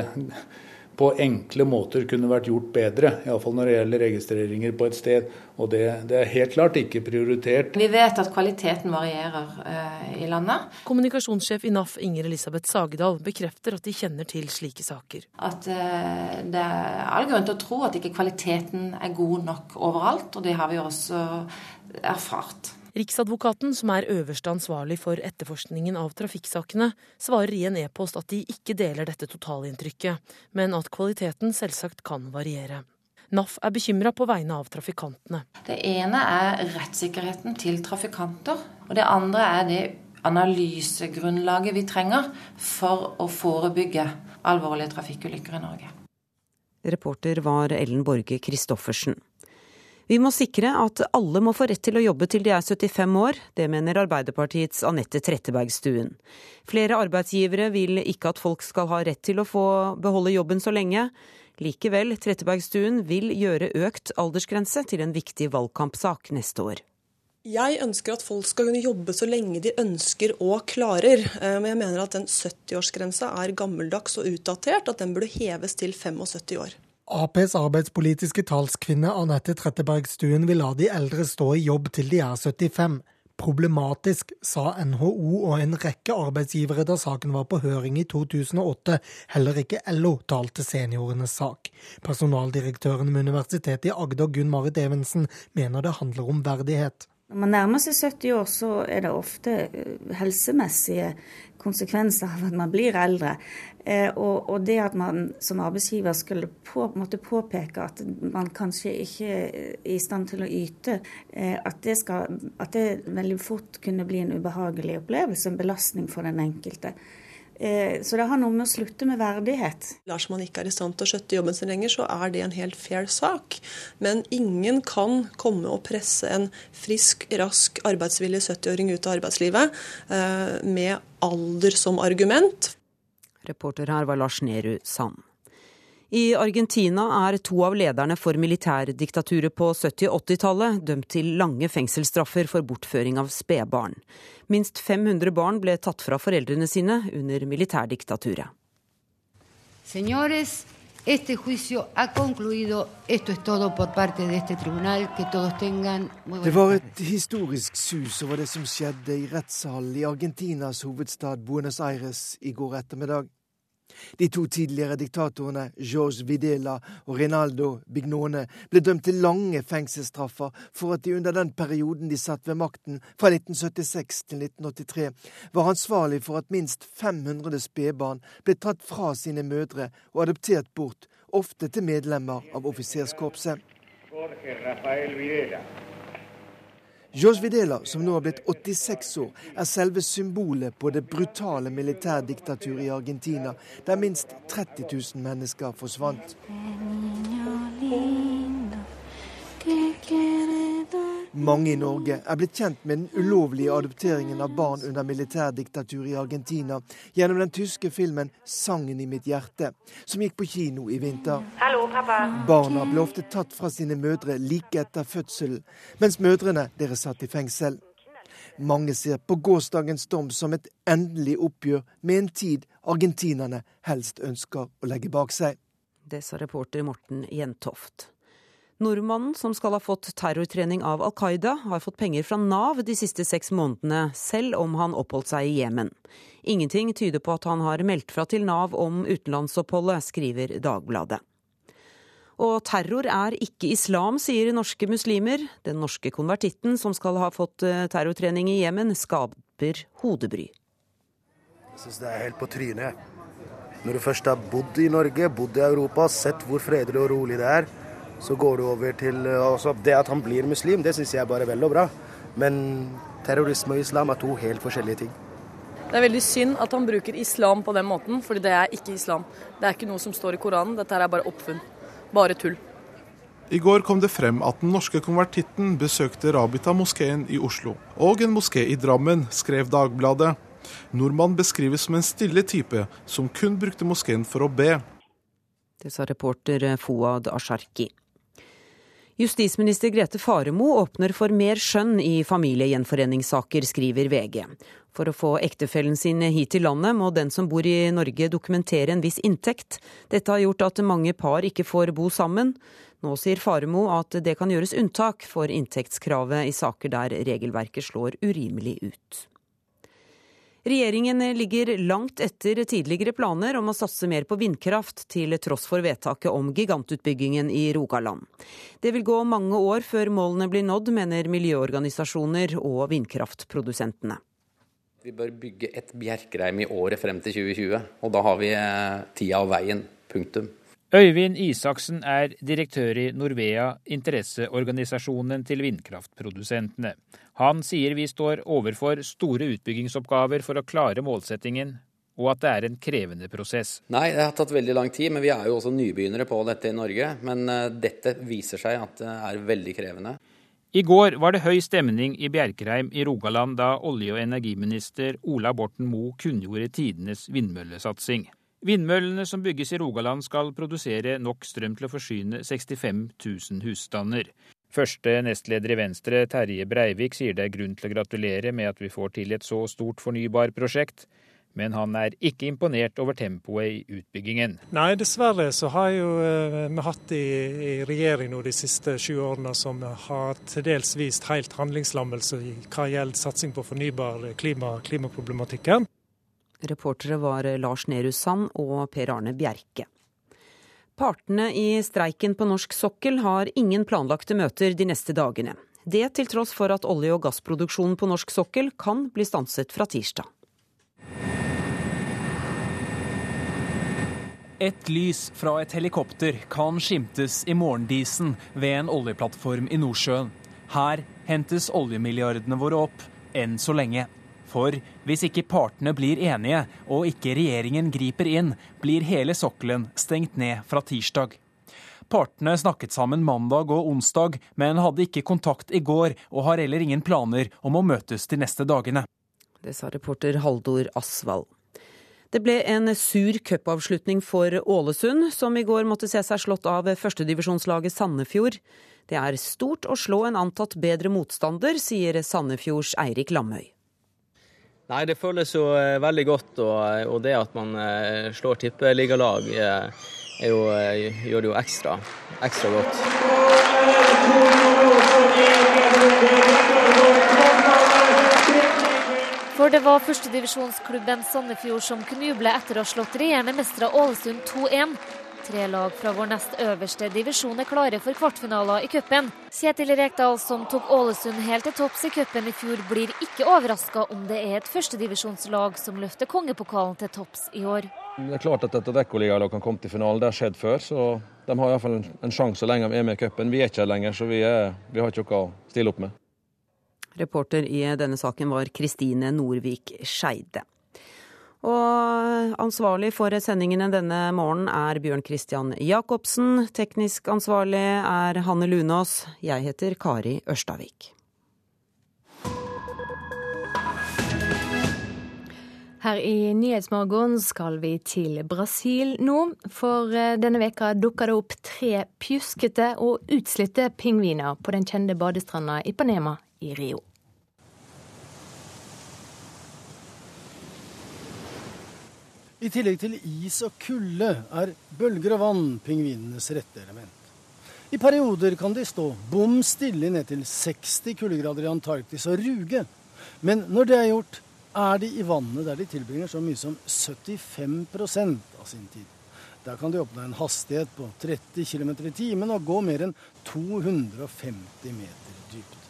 på enkle måter kunne vært gjort bedre. Iallfall når det gjelder registreringer på et sted. Og det, det, er helt klart ikke prioritert. Vi vet at kvaliteten varierer uh, i landet. Kommunikasjonssjef i NAF Inger Elisabeth Sagedal bekrefter at de kjenner til slike saker. At uh, det er all grunn til å tro at ikke kvaliteten er god nok overalt, og det har vi også erfart. Riksadvokaten, som er øverste ansvarlig for etterforskningen av trafikksakene, svarer i en e-post at de ikke deler dette totalinntrykket, men at kvaliteten selvsagt kan variere. NAF er bekymra på vegne av trafikantene. Det ene er rettssikkerheten til trafikanter. Og det andre er det analysegrunnlaget vi trenger for å forebygge alvorlige trafikkulykker i Norge. Reporter var Ellen Borge Christoffersen. Vi må sikre at alle må få rett til å jobbe til de er 75 år. Det mener Arbeiderpartiets Anette Trettebergstuen. Flere arbeidsgivere vil ikke at folk skal ha rett til å få beholde jobben så lenge. Likevel, Trettebergstuen vil gjøre økt aldersgrense til en viktig valgkampsak neste år. Jeg ønsker at folk skal kunne jobbe så lenge de ønsker og klarer. Eh, men jeg mener at den 70-årsgrensa er gammeldags og utdatert, at den burde heves til 75 år. Aps arbeidspolitiske talskvinne Anette Trettebergstuen vil la de eldre stå i jobb til de er 75. Problematisk, sa NHO og en rekke arbeidsgivere da saken var på høring i 2008. Heller ikke LO talte seniorenes sak. Personaldirektøren ved Universitetet i Agder, Gunn Marit Evensen, mener det handler om verdighet. Når man nærmer seg 70 år, så er det ofte eh, helsemessige konsekvenser av at man blir eldre. Eh, og, og, det at man som arbeidsgiver skulle på, måtte påpeke at man kanskje ikke er i stand til å yte, eh, at det, skal, at det veldig fort kunne bli en ubehagelig opplevelse, en belastning for den enkelte. Eh, så det har noe med å slutte med verdighet. Lars man ikke er i stand til å skjøtte jobben sin lenger, så er det en helt fair sak. Men ingen kan komme og presse en frisk, rask, arbeidsvillig 70-åring ut av arbeidslivet eh, med alder som argument. Reporter her var Lars Nehru Sand. I Argentina er to av lederne for militærdiktaturet på 70- og 80-tallet dømt til lange fengselsstraffer for bortføring av spedbarn. Minst 500 barn ble tatt fra foreldrene sine under militærdiktaturet. Señores, este juicio ha concluido. Esto es todo por parte de este tribunal. Que todos tengan Det var et historisk sus over det som skjedde i rettssalen i Argentinas hovedstad Buenos Aires i går ettermiddag. De to tidligere diktatorene George Videla og Rinaldo Bignone ble dømt til lange fengselsstraffer for at de under den perioden de satt ved makten, fra 1976 til 1983, var ansvarlig for at minst 500 spedbarn ble tatt fra sine mødre og adoptert bort, ofte til medlemmer av offiserskorpset. Jorge Rafael Videla. George Videla, som nå har blitt 86 år, er selve symbolet på det brutale militærdiktaturet i Argentina, der minst 30 000 mennesker forsvant. Mange i Norge er blitt kjent med den ulovlige adopteringen av barn under militærdiktaturet i Argentina gjennom den tyske filmen 'Sangen i mitt hjerte', som gikk på kino i vinter. Hallo, pappa. Barna ble ofte tatt fra sine mødre like etter fødselen, mens mødrene deres satt i fengsel. Mange ser på gårsdagens dom som et endelig oppgjør med en tid argentinerne helst ønsker å legge bak seg. Det sa reporter Morten Jentoft. Nordmannen som skal ha fått terrortrening av Al Qaida, har fått penger fra Nav de siste seks månedene, selv om han oppholdt seg i Jemen. Ingenting tyder på at han har meldt fra til Nav om utenlandsoppholdet, skriver Dagbladet. Og terror er ikke islam, sier norske muslimer. Den norske konvertitten som skal ha fått eh, terrortrening i Jemen, skaper hodebry. Jeg syns det er helt på trynet. Når du først har bodd i Norge, bodd i Europa, sett hvor fredelig og rolig det er, så går du over til altså Det at han blir muslim, det syns jeg er bare vel og bra. Men terrorisme og islam er to helt forskjellige ting. Det er veldig synd at han bruker islam på den måten, fordi det er ikke islam. Det er ikke noe som står i Koranen, dette er bare oppfunn. Bare tull. I går kom det frem at den norske konvertitten besøkte Rabita-moskeen i Oslo. Og en moské i Drammen, skrev Dagbladet. Nordmann beskrives som en stille type som kun brukte moskeen for å be. Det sa reporter Fouad Asharki. Justisminister Grete Faremo åpner for mer skjønn i familiegjenforeningssaker, skriver VG. For å få ektefellen sin hit til landet må den som bor i Norge dokumentere en viss inntekt. Dette har gjort at mange par ikke får bo sammen. Nå sier Faremo at det kan gjøres unntak for inntektskravet i saker der regelverket slår urimelig ut. Regjeringen ligger langt etter tidligere planer om å satse mer på vindkraft, til tross for vedtaket om gigantutbyggingen i Rogaland. Det vil gå mange år før målene blir nådd, mener miljøorganisasjoner og vindkraftprodusentene. Vi bør bygge et bjerkreim i året frem til 2020, og da har vi eh, tida og veien. Punktum. Øyvind Isaksen er direktør i Norvea, interesseorganisasjonen til vindkraftprodusentene. Han sier vi står overfor store utbyggingsoppgaver for å klare målsettingen. og at det er en krevende prosess. Nei, det har tatt veldig lang tid, men vi er jo også nybegynnere på dette i Norge. Men eh, dette viser seg at det er veldig krevende. I går var det høy stemning i Bjerkreim i Rogaland da olje- og energiminister Ola Borten Moe kunngjorde tidenes vindmøllesatsing. Vindmøllene som bygges i Rogaland skal produsere nok strøm til å forsyne 65 000 husstander. Første nestleder i Venstre, Terje Breivik, sier det er grunn til å gratulere med at vi får til et så stort fornybarprosjekt men han er ikke imponert over tempoet i utbyggingen. Nei, dessverre så har jo eh, vi hatt i, i regjering nå de siste sju årene som har til dels vist helt handlingslammelse i hva gjelder satsing på fornybar klima, klimaproblematikken. Reportere var Lars Nehru Sand og Per Arne Bjerke. Partene i streiken på norsk sokkel har ingen planlagte møter de neste dagene. Det til tross for at olje- og gassproduksjonen på norsk sokkel kan bli stanset fra tirsdag. Et lys fra et helikopter kan skimtes i morgendisen ved en oljeplattform i Nordsjøen. Her hentes oljemilliardene våre opp, enn så lenge. For hvis ikke partene blir enige og ikke regjeringen griper inn, blir hele sokkelen stengt ned fra tirsdag. Partene snakket sammen mandag og onsdag, men hadde ikke kontakt i går, og har heller ingen planer om å møtes de neste dagene. Det sa reporter Haldor Asvald. Det ble en sur cupavslutning for Ålesund, som i går måtte se seg slått av førstedivisjonslaget Sandefjord. Det er stort å slå en antatt bedre motstander, sier Sandefjords Eirik Lamøy. Nei, Det føles jo eh, veldig godt, og, og det at man eh, slår tippeligalag eh, gjør det jo ekstra, ekstra godt. For det var førstedivisjonsklubben Sandefjord som kunne juble etter å ha slått regjerende mestere Ålesund 2-1. Tre lag fra vår nest øverste divisjon er klare for kvartfinaler i cupen. Kjetil Rekdal, som tok Ålesund helt til topps i cupen i fjor, blir ikke overraska om det er et førstedivisjonslag som løfter kongepokalen til topps i år. Det er klart at et Adecco-ligalag kan komme til finalen. Det har skjedd før. Så de har iallfall en, en sjanse så lenge de er med i cupen. Vi er ikke her lenger, så vi, er, vi har ikke noe å stille opp med. Reporter i denne saken var Kristine Norvik Skeide. Og ansvarlig for sendingene denne morgenen er Bjørn Christian Jacobsen. Teknisk ansvarlig er Hanne Lunås. Jeg heter Kari Ørstavik. Her i Nyhetsmorgen skal vi til Brasil nå, for denne veka dukka det opp tre pjuskete og utslitte pingviner på den kjente badestranda Ipanema i Rio. I tillegg til is og kulde er bølger og vann pingvinenes rette element. I perioder kan de stå bom stille ned til 60 kuldegrader i Antarktis og ruge. Men når det er gjort, er de i vannet der de tilbringer så mye som 75% av sin tid. Der kan de oppnå en hastighet på 30 km i timen og gå mer enn 250 meter dypt.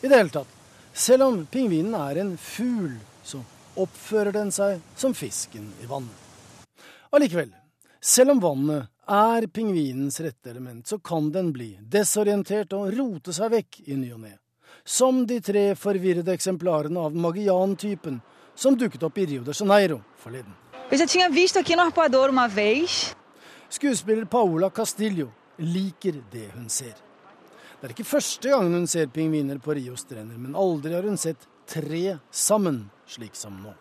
I det hele tatt, selv om pingvinen er en fugl, så oppfører den seg som fisken i vannet. Allikevel, selv om vannet er pingvinens rette element, så kan den bli desorientert og rote seg vekk i ny og ne. Som de tre forvirrede eksemplarene av Magian-typen som dukket opp i Rio de Janeiro forleden. Skuespiller Paola Castillo liker det hun ser. Det er ikke første gangen hun ser pingviner på Rios strender, men aldri har hun sett tre sammen, slik som nå.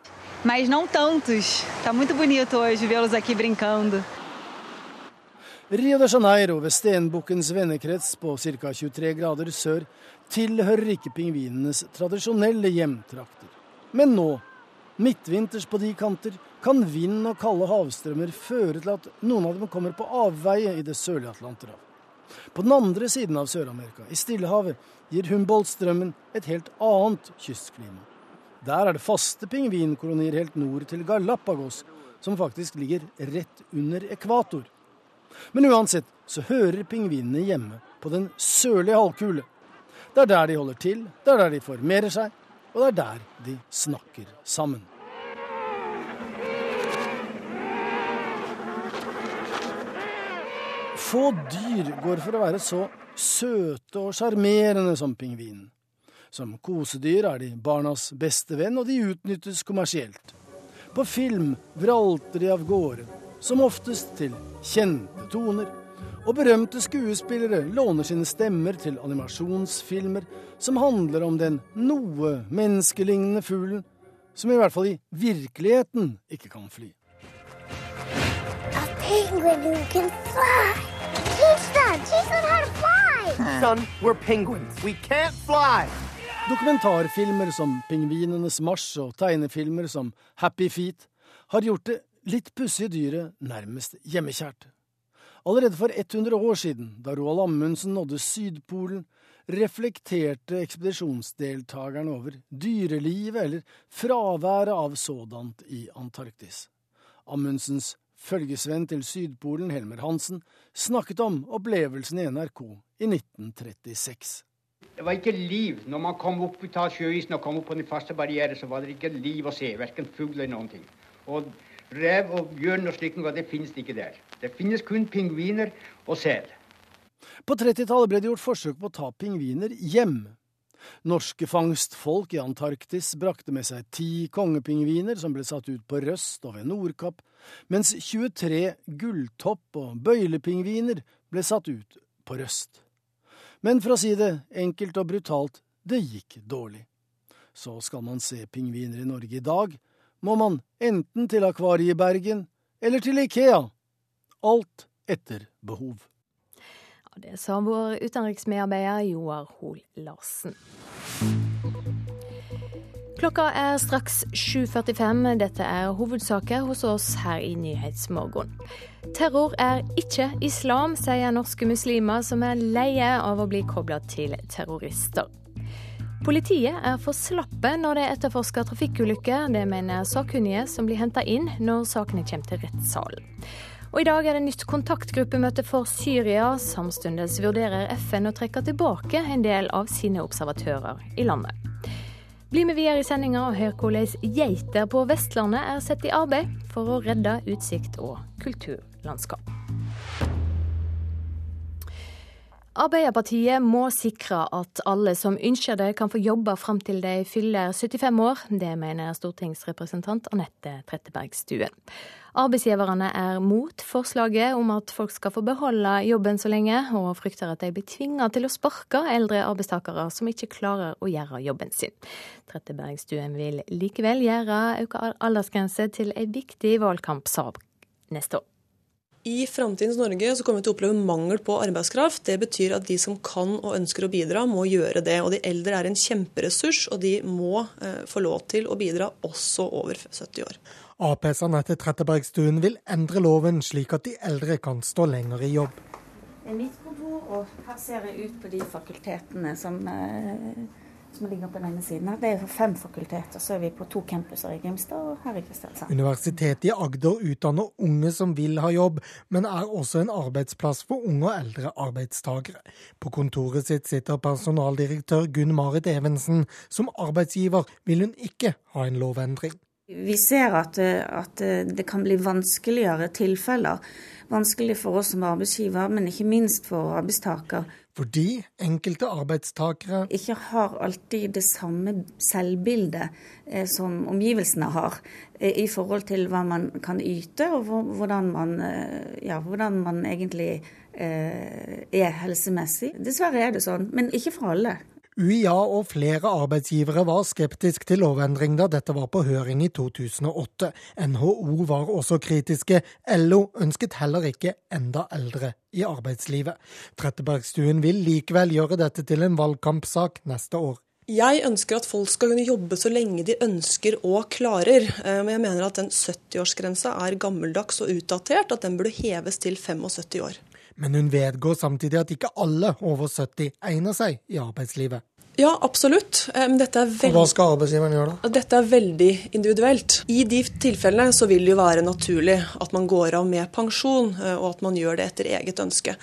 Mas não tantos. Tá muito bonito hoje vê-los aqui brincando. Rio de Janeiro, ved stenbukkens vennekrets på ca. 23 grader sør, tilhører ikke pingvinenes tradisjonelle hjemtrakter. Men nå, midtvinters på de kanter, kan vind og kalde havstrømmer føre til at noen av dem kommer på avveie i det sørlige Atlanterhav. På den andre siden av Sør-Amerika, i Stillehavet, gir Humboldt-strømmen et helt annet kystklima. Der er det faste pingvinkolonier helt nord til Galapagos, som faktisk ligger rett under ekvator. Men uansett så hører pingvinene hjemme på den sørlige halvkule. Det er der de holder til, det er der de formerer seg, og det er der de snakker sammen. Få dyr går for å være så søte og sjarmerende som pingvinen. Som kosedyr er de barnas beste venn, og de utnyttes kommersielt. På film vralter de av gårde, som oftest til kjente toner. Og berømte skuespillere låner sine stemmer til animasjonsfilmer som handler om den noe menneskelignende fuglen som i hvert fall i virkeligheten ikke kan fly. Dokumentarfilmer som 'Pingvinenes marsj' og tegnefilmer som 'Happy Feet' har gjort det litt pussige dyret nærmest hjemmekjært. Allerede for 100 år siden, da Roald Amundsen nådde Sydpolen, reflekterte ekspedisjonsdeltakerne over dyrelivet eller fraværet av sådant i Antarktis. Amundsens følgesvenn til Sydpolen, Helmer Hansen, snakket om opplevelsen i NRK i 1936. Det var ikke liv. Når man kom opp ut av sjøisen og kom opp på den faste barrieren. så var det ikke liv å se. Verken fugl eller noen ting. Og rev og bjørn og slikt det finnes ikke der. Det finnes kun pingviner og sel. På 30-tallet ble det gjort forsøk på å ta pingviner hjem. Norske fangstfolk i Antarktis brakte med seg ti kongepingviner som ble satt ut på Røst og ved Nordkapp, mens 23 gulltopp- og bøylepingviner ble satt ut på Røst. Men for å si det enkelt og brutalt, det gikk dårlig. Så skal man se pingviner i Norge i dag, må man enten til Akvariebergen eller til Ikea. Alt etter behov. Det sa vår utenriksmedarbeider Joar Hoel Larsen. Klokka er straks 7.45. Dette er hovedsaker hos oss her i Nyhetsmorgen. Terror er ikke islam, sier norske muslimer som er leie av å bli kobla til terrorister. Politiet er for slappe når de etterforsker trafikkulykker. Det mener sakkunnige som blir henta inn når sakene kommer til rettssalen. Og I dag er det nytt kontaktgruppemøte for Syria. Samtidig vurderer FN å trekke tilbake en del av sine observatører i landet. Bli med videre i sendinga og hør hvordan geiter på Vestlandet er satt i arbeid for å redde utsikt og kulturlandskap. Arbeiderpartiet må sikre at alle som ønsker det, kan få jobbe fram til de fyller 75 år. Det mener stortingsrepresentant Anette Trettebergstuen. Arbeidsgiverne er mot forslaget om at folk skal få beholde jobben så lenge, og frykter at de blir tvinga til å sparke eldre arbeidstakere som ikke klarer å gjøre jobben sin. Trettebergstuen vil likevel gjøre økt aldersgrense til en viktig valgkampsak neste år. I framtidens Norge så kommer vi til å oppleve mangel på arbeidskraft. Det betyr at de som kan og ønsker å bidra, må gjøre det. Og de eldre er en kjemperessurs, og de må eh, få lov til å bidra også over 70 år. Aps Anette Trettebergstuen vil endre loven slik at de eldre kan stå lenger i jobb. Det er mitt kontor, og her ser jeg ut på de fakultetene som eh, som ligger på denne siden. Det er fem fakulteter. Så er vi på to campuser i Grimstad og her i Kristiansand. Universitetet i Agder utdanner unge som vil ha jobb, men er også en arbeidsplass for unge og eldre arbeidstagere. På kontoret sitt sitter personaldirektør Gunn Marit Evensen. Som arbeidsgiver vil hun ikke ha en lovendring. Vi ser at, at det kan bli vanskeligere tilfeller. Vanskelig for oss som arbeidsgiver, men ikke minst for arbeidstaker. Fordi enkelte arbeidstakere Ikke har alltid det samme selvbildet eh, som omgivelsene har, eh, i forhold til hva man kan yte, og hvordan man, eh, ja, hvordan man egentlig eh, er helsemessig. Dessverre er det sånn, men ikke for alle. UiA og flere arbeidsgivere var skeptisk til lovendring da dette var på høring i 2008. NHO var også kritiske. LO ønsket heller ikke enda eldre i arbeidslivet. Trettebergstuen vil likevel gjøre dette til en valgkampsak neste år. Jeg ønsker at folk skal kunne jobbe så lenge de ønsker og klarer. Eh, men jeg mener at den 70-årsgrensa er gammeldags og utdatert, at den burde heves til 75 år. Men hun vedgår samtidig at ikke alle over 70 egner seg i arbeidslivet. Ja, absolutt. Dette er veldig, hva skal arbeidsgiveren gjøre da? Dette er veldig individuelt. I de tilfellene så vil det jo være naturlig at man går av med pensjon, eh, og at man gjør det etter eget ønske.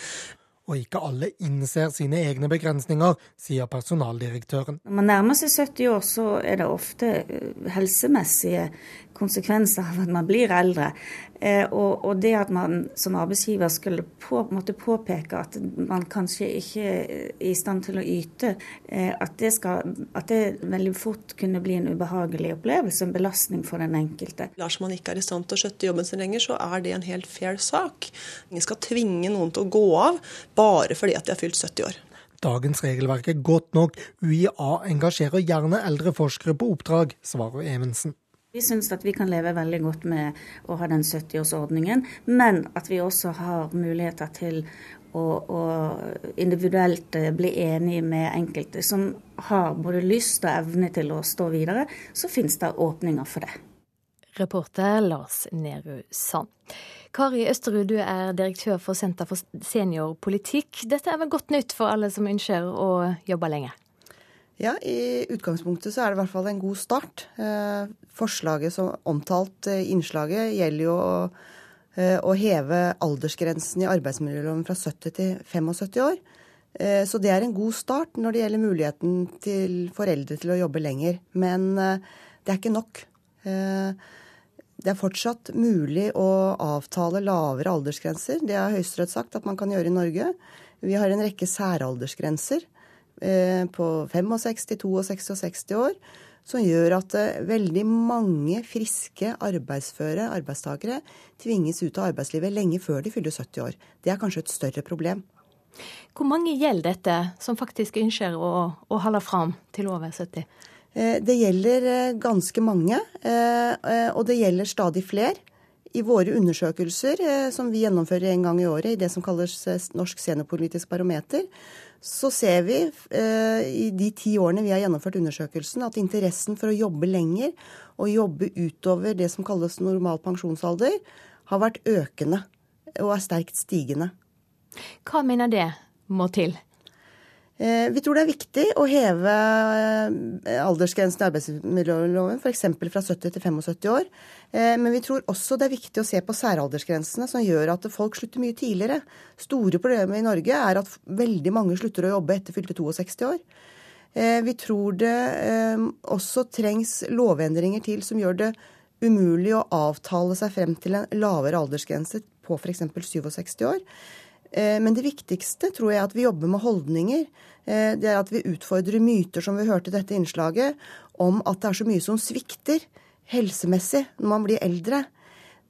og ikke alle innser sine egne begrensninger, sier personaldirektøren. Når man nærmer seg 70 år, så er det ofte eh, helsemessige konsekvenser av at man blir eldre. Eh, og, og, det at man som arbeidsgiver skulle på, måtte påpeke at man kanskje ikke er i stand til å yte, eh, at det, skal, at det veldig fort kunne bli en ubehagelig opplevelse, en belastning for den enkelte. Dersom man ikke er i stand til å skjøtte jobben sin lenger, så er det en helt fair sak. Ingen skal tvinge noen til å gå av bare fordi at de har fylt 70 år. Dagens regelverk er godt nok. UiA engasjerer gjerne eldre forskere på oppdrag, svarer Evensen. Vi syns at vi kan leve veldig godt med å ha den 70-årsordningen, men at vi også har muligheter til å, å, individuelt eh, bli enige med enkelte som har både lyst og evne til å stå videre, så finnes det åpninger for det. Reporter Lars Nehru Sand. Kari Østerud, du er direktør for Senter for seniorpolitikk. Dette er vel godt nytt for alle som ønsker å jobbe lenge? Ja, I utgangspunktet så er det i hvert fall en god start. Eh, forslaget som omtalt i innslaget gjelder jo eh, å heve aldersgrensen i arbeidsmiljøloven fra 70 til 75 år. Eh, så det er en god start når det gjelder muligheten til foreldre til å jobbe lenger. Men det er ikke nok. Det er fortsatt mulig å avtale lavere aldersgrenser. Det har Høyesterett sagt at man kan gjøre i Norge. Vi har en rekke særaldersgrenser. Eh, på 65, 62 og 66 år, som gjør at eh, veldig mange friske, arbeidsføre arbeidstakere tvinges ut av arbeidslivet lenge før de fyller 70 år. Det er kanskje et større problem. Hvor mange gjelder dette, som faktisk ønsker å, å holde fram til over 70? Eh, det gjelder ganske mange, og det gjelder stadig flere. I våre undersøkelser, som vi gjennomfører en gang i året i det som kalles Norsk seniorpolitisk barometer, så ser vi eh, i de ti årene vi har gjennomført undersøkelsen, at interessen for å jobbe lenger og jobbe utover det som kalles normal pensjonsalder, har vært økende og er sterkt stigende. Hva mener det må til? Eh, vi tror det er viktig å heve eh, aldersgrensen i arbeidsmiljøloven f.eks. fra 70 til 75 år. Eh, men vi tror også det er viktig å se på særaldersgrensene, som gjør at folk slutter mye tidligere. Store problemer i Norge er at veldig mange slutter å jobbe etter fylte 62 år. Vi tror det også trengs lovendringer til som gjør det umulig å avtale seg frem til en lavere aldersgrense på f.eks. 67 år. Eh, men det viktigste tror jeg er at vi jobber med holdninger. Eh, det er at vi utfordrer myter, som vi hørte i dette innslaget, om at det er så mye som svikter helsemessig når man blir eldre.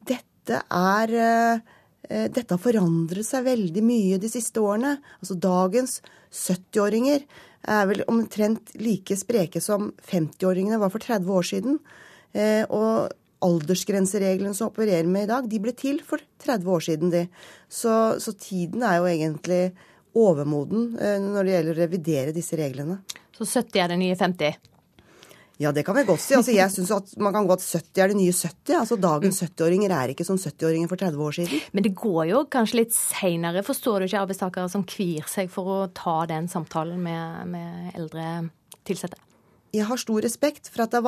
Dette er eh, dette har forandret seg veldig mye de siste årene. Altså Dagens 70-åringer er vel omtrent like spreke som 50-åringene var for 30 år siden. Og aldersgrensereglene som opererer med i dag, de ble til for 30 år siden, de. Så, så tiden er jo egentlig overmoden eh, når det gjelder å revidere disse reglene. Så 70 er det nye 50? Ja, det kan vi godt si. Altså, jeg synes at Man kan godt 70 er det nye 70. Altså, Dagens 70-åringer er ikke som 70-åringer for 30 år siden. Men det går jo kanskje litt seinere. Forstår du ikke arbeidstakere som kvir seg for å ta den samtalen med, med eldre ansatte? Jeg har stor respekt for at det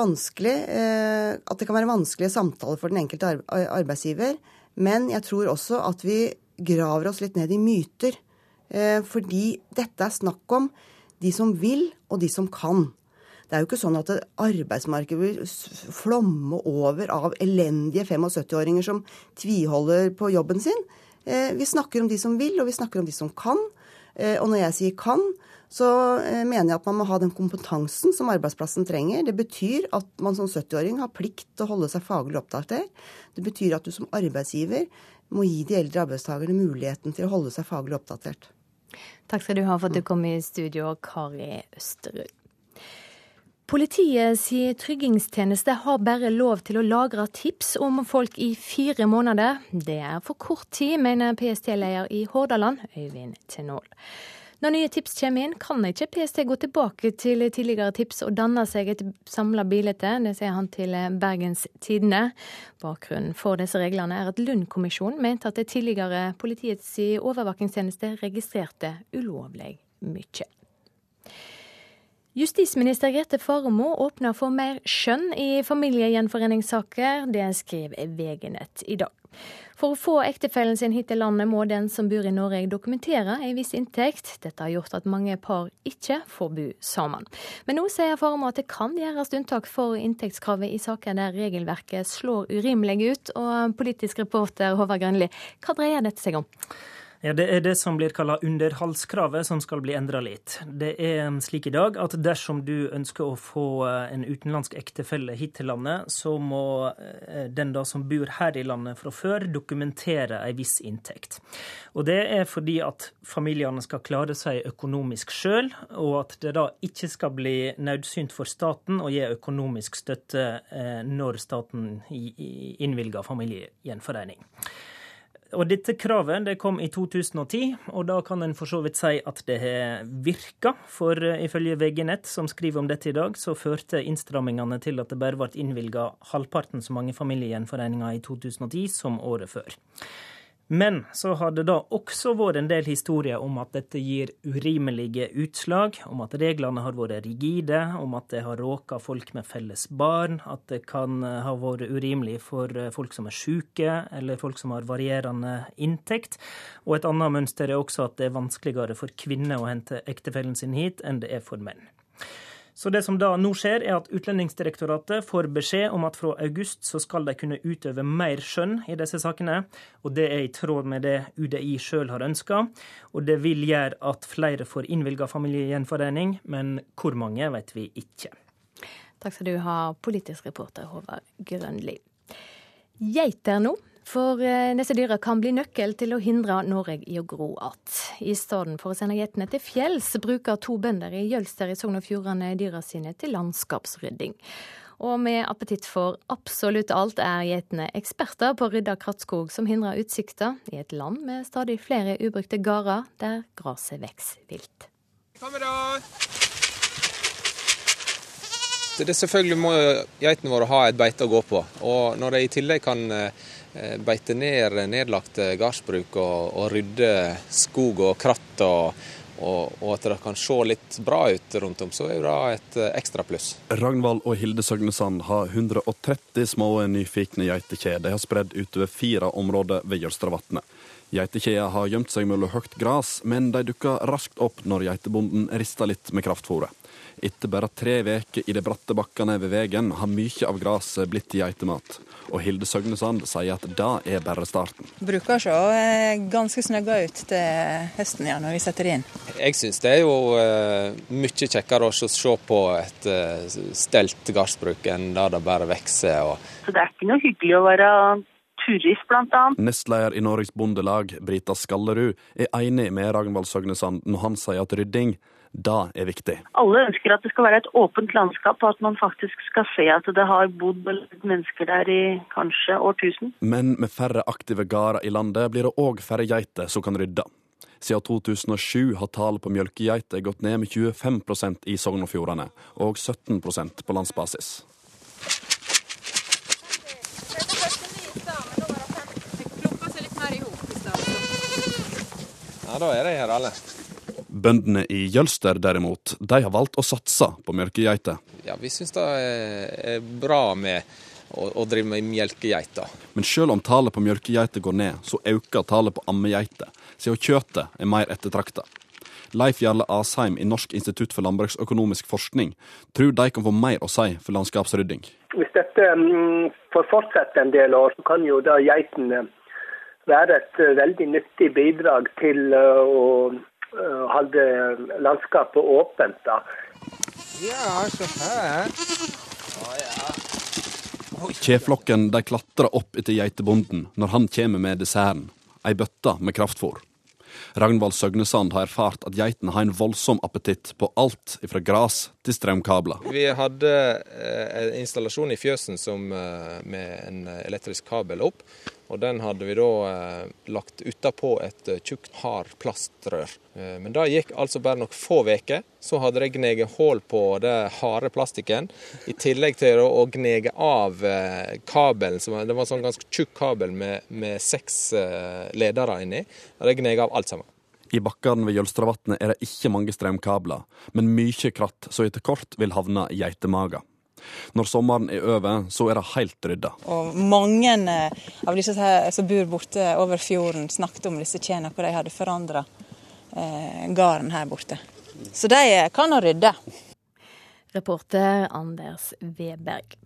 eh, at det kan være vanskelige samtaler for den enkelte arbeidsgiver. Men jeg tror også at vi graver oss litt ned i myter. Eh, fordi dette er snakk om de som vil, og de som kan. Det er jo ikke sånn at arbeidsmarkedet vil flomme over av elendige 75-åringer som tviholder på jobben sin. Eh, vi snakker om de som vil, og vi snakker om de som kan. Og når jeg sier kan, så eh, mener jeg at man må ha den kompetansen som arbeidsplassen trenger. Det betyr at man som 70-åring har plikt til å holde seg faglig oppdatert. Det betyr at du som arbeidsgiver må gi de eldre arbeidstakerne muligheten til å holde seg faglig oppdatert. Takk skal du ha for at du kom i studio, Kari Østerud. Politiets tryggingstjeneste har bare lov til å lagre tips om folk i fire måneder. Det er for kort tid, mener PST-leder i Hordaland, Øyvind Tenål. Når nye tips kommer inn, kan ikke PST gå tilbake til tidligere tips og danne seg et samla bilde. Det sier han til Bergens Tidende. Bakgrunnen for disse reglene er at Lund-kommisjonen mente at det tidligere politiets overvåkingstjeneste registrerte ulovlig mye. Justisminister Grete Faremo åpner for mer skjønn i familiegjenforeningssaker. Det skriver VG-nett i dag. For å få ektefellen sin hit til landet må den som bor i Norge dokumentere en viss inntekt. Dette har gjort at mange par ikke får bo sammen. Men nå sier Faremo at det kan gjøres unntak for inntektskravet i saker der regelverket slår urimelig ut. Og politisk reporter Håvard Grønli, hva dreier dette seg om? Ja, Det er det som blir kalla underholdskravet, som skal bli endra litt. Det er slik i dag at dersom du ønsker å få eh, en utenlandsk ektefelle hit til landet, så må eh, den da som bor her i landet fra før, dokumentere ei viss inntekt. Og Det er fordi at familiene skal klare seg økonomisk sjøl, og at det da ikke skal bli nødsynt for staten å gi økonomisk støtte eh, når staten innvilger familiegjenforening. Og dette kravet det kom i 2010, og da kan en for så vidt si at det har virka. For eh, ifølge VG-nett, som skriver om dette i dag, så førte innstrammingene til at det bare ble innvilga halvparten så mange familiegjenforeninger i 2010 som året før. Men så har det da også vært en del historier om at dette gir urimelige utslag, om at reglene har vært rigide, om at det har råka folk med felles barn, at det kan eh, ha vært urimelig for eh, folk som er syke, eller folk som har varierende inntekt. Og et annet mønster er også at det er vanskeligere for kvinner å hente ektefellen sin hit enn det er for menn. Så det som da nå skjer, er at Utlendingsdirektoratet får beskjed om at fra august så skal de kunne utøve mer skjønn i disse sakene. Og det er i tråd med det UDI sjøl har ønska. Og det vil gjøre at flere får innvilga familiegjenforening, men hvor mange vet vi ikke. Takk skal du ha, politisk reporter Håvard Grønli. Geiter nå for eh, disse dyra kan bli nøkkel til å hindre Norge i å gro att. I stedet for å sende geitene til fjells, bruker to bønder i Jølster i Sogn og Fjordane dyra sine til landskapsrydding. Og med appetitt for absolutt alt er geitene eksperter på å rydde krattskog som hindrer utsikta i et land med stadig flere ubrukte gårder der gresset vokser vilt. Det er selvfølgelig må geitene våre ha et beite å gå på. Og når de i tillegg kan eh, Eh, beite ned nedlagte gardsbruk og, og, rydde skog og kratt, og, og, og, at det kan se litt bra ut rundt om, så er det et eh, ekstra pluss. Ragnvald og Hilde Søgnesand har 130 små nyfikne geitekjer. De har spredd utover fire områder ved Jølstravatnet. Geitekjeda har gjemt seg mellom høyt gras, men de dukker raskt opp når geitebonden rister litt med kraftfôret. Etter bare tre uker i de bratte bakkene ved veien har mye av gresset blitt geitemat. Og Hilde Søgnesand sier at det er bare starten. Bruker å se eh, ganske snøgga ut til høsten ja, når vi setter det inn. Jeg syns det er jo uh, mye kjekkere å se på et uh, stelt gardsbruk enn da det bare vokser. Og... Så det er ikke noe hyggelig å være turist, blant annet. Nestleder i Norges Bondelag, Brita Skallerud, er enig med Ragnvald Søgnesand når han sier at rydding da er viktig. Alle ønsker at det skal være et åpent landskap, og at man faktisk skal se at det har bodd mennesker der i kanskje årtusen. Men med færre aktive gårder i landet blir det òg færre geiter som kan rydde. Siden 2007 har tallet på mjølkegeiter gått ned med 25% i Sogn og Fjordane, og 17% på landsbasis. Ja, da er de her alle. Bøndene i Jølster derimot, de har valgt å satse på melkegeiter. Ja, vi syns det er bra med å, å drive med melkegeiter. Men selv om tallet på melkegeiter går ned, så øker tallet på ammegeiter, siden kjøttet er mer ettertrakta. Leif Jarle Asheim i Norsk institutt for landbruksøkonomisk forskning tror de kan få mer å si for landskapsrydding. Hvis dette mm, får fortsette en del år, så kan jo da geitene være et eh, veldig nyttig bidrag til eh, å holde landskapet åpent. da. Ja, se her. Kjeflokken de klatrer opp etter geitebonden når han kommer med desserten, ei bøtte med kraftfôr. Ragnvald Søgnesand har erfart at geitene har en voldsom appetitt på alt fra gras til strømkabler. Vi hadde eh, en installasjon i fjøsen som, eh, med en elektrisk kabel opp. Og den hadde vi da eh, lagt utapå et eh, tjukt, hard plastrør. Eh, men det gikk altså bare noen få uker. Så hadde de gneget hull på det harde plastikken. I tillegg til å gnege av eh, kabelen. Det var sånn ganske tjukk kabel med, med seks ledere inni. Og det gneg av alt sammen. I bakkene ved Jølstravatnet er det ikke mange strømkabler, men mye kratt som etter kort vil havne i geitemager. Når sommeren er over, så er det helt rydda. Og mange eh, av disse som bor borte over fjorden, snakket om disse tjena, hvor de hadde forandra eh, gården her borte. Så de kan å rydde. Reporter Anders Weberg.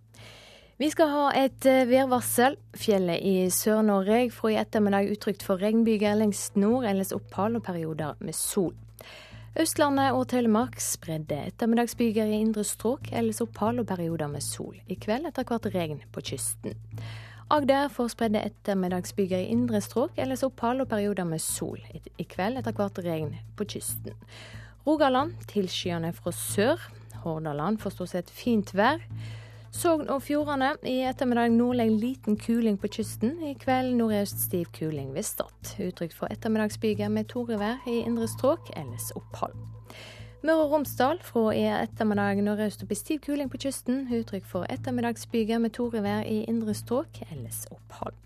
Vi skal ha et eh, værvarsel. Fjellet i Sør-Norge får i ettermiddag utrygt for regnbyger lengst nord, ellers opphold og perioder med sol. Østlandet og Telemark spredde ettermiddagsbyger i indre strøk, ellers opphold og perioder med sol. I kveld etter hvert regn på kysten. Agder får spredde ettermiddagsbyger i indre strøk, ellers opphold og perioder med sol. I kveld etter hvert regn på kysten. Rogaland tilskyende fra sør. Hordaland får stort sett fint vær. Sogn og Fjordane i ettermiddag nordlig liten kuling på kysten. I kveld nordøst stiv kuling ved Stad. Utrygt for ettermiddagsbyger med torevær i indre strøk, ellers opphold. Møre og Romsdal fra i ettermiddag nordøst opp i stiv kuling på kysten. Uttrykk for ettermiddagsbyger med torevær i indre strøk, ellers opphold.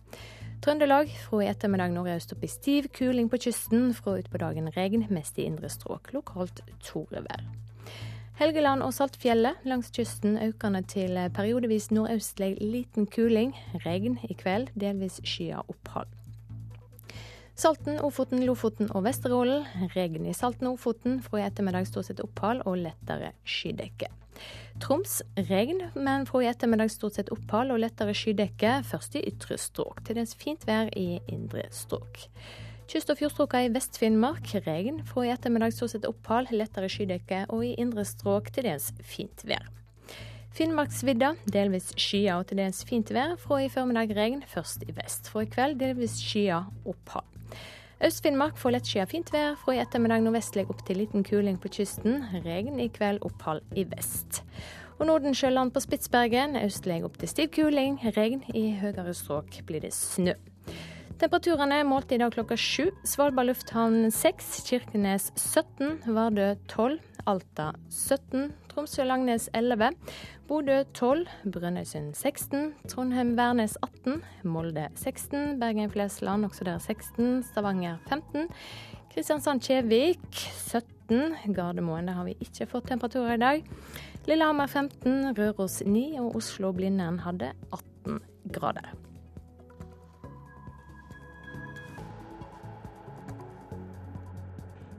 Trøndelag fra i ettermiddag nordøst opp i stiv kuling på kysten. Fra utpå dagen regn, mest i indre strøk. Lokalt torevær. Helgeland og Saltfjellet langs kysten økende til periodevis nordøstlig liten kuling. Regn i kveld, delvis skya opphold. Salten, Ofoten, Lofoten og Vesterålen. Regn i Salten og Ofoten, fra i ettermiddag stort sett opphold og lettere skydekke. Troms regn, men fra i ettermiddag stort sett opphold og lettere skydekke. Først i ytre strøk. Til dels fint vær i indre strøk. Kyst- og fjordstrøka i Vest-Finnmark regn. Fra i ettermiddag så sett opphold, lettere skydekke og i indre strøk til dels fint vær. Finnmarksvidda delvis skyet og til dels fint vær. Fra i formiddag regn, først i vest. Fra i kveld delvis skyet opphold. Øst-Finnmark får lettskyet fint vær. Fra i ettermiddag nordvestlig opp til liten kuling på kysten. Regn i kveld, opphold i vest. Og Nordensjøland på Spitsbergen østlig opp til stiv kuling. Regn i høyere strøk blir det snø. Temperaturene er målt i dag klokka sju. Svalbard lufthavn 6, Kirkenes 17, Vardø 12, Alta 17, Tromsø-Langnes 11, Bodø 12, Brønnøysund 16, Trondheim-Værnes 18, Molde 16, Bergen-Flesland også der 16, Stavanger 15, Kristiansand-Kjevik 17, Gardermoen der har vi ikke fått temperaturer i dag. Lillehammer 15, Røros 9 og Oslo-Blindern hadde 18 grader.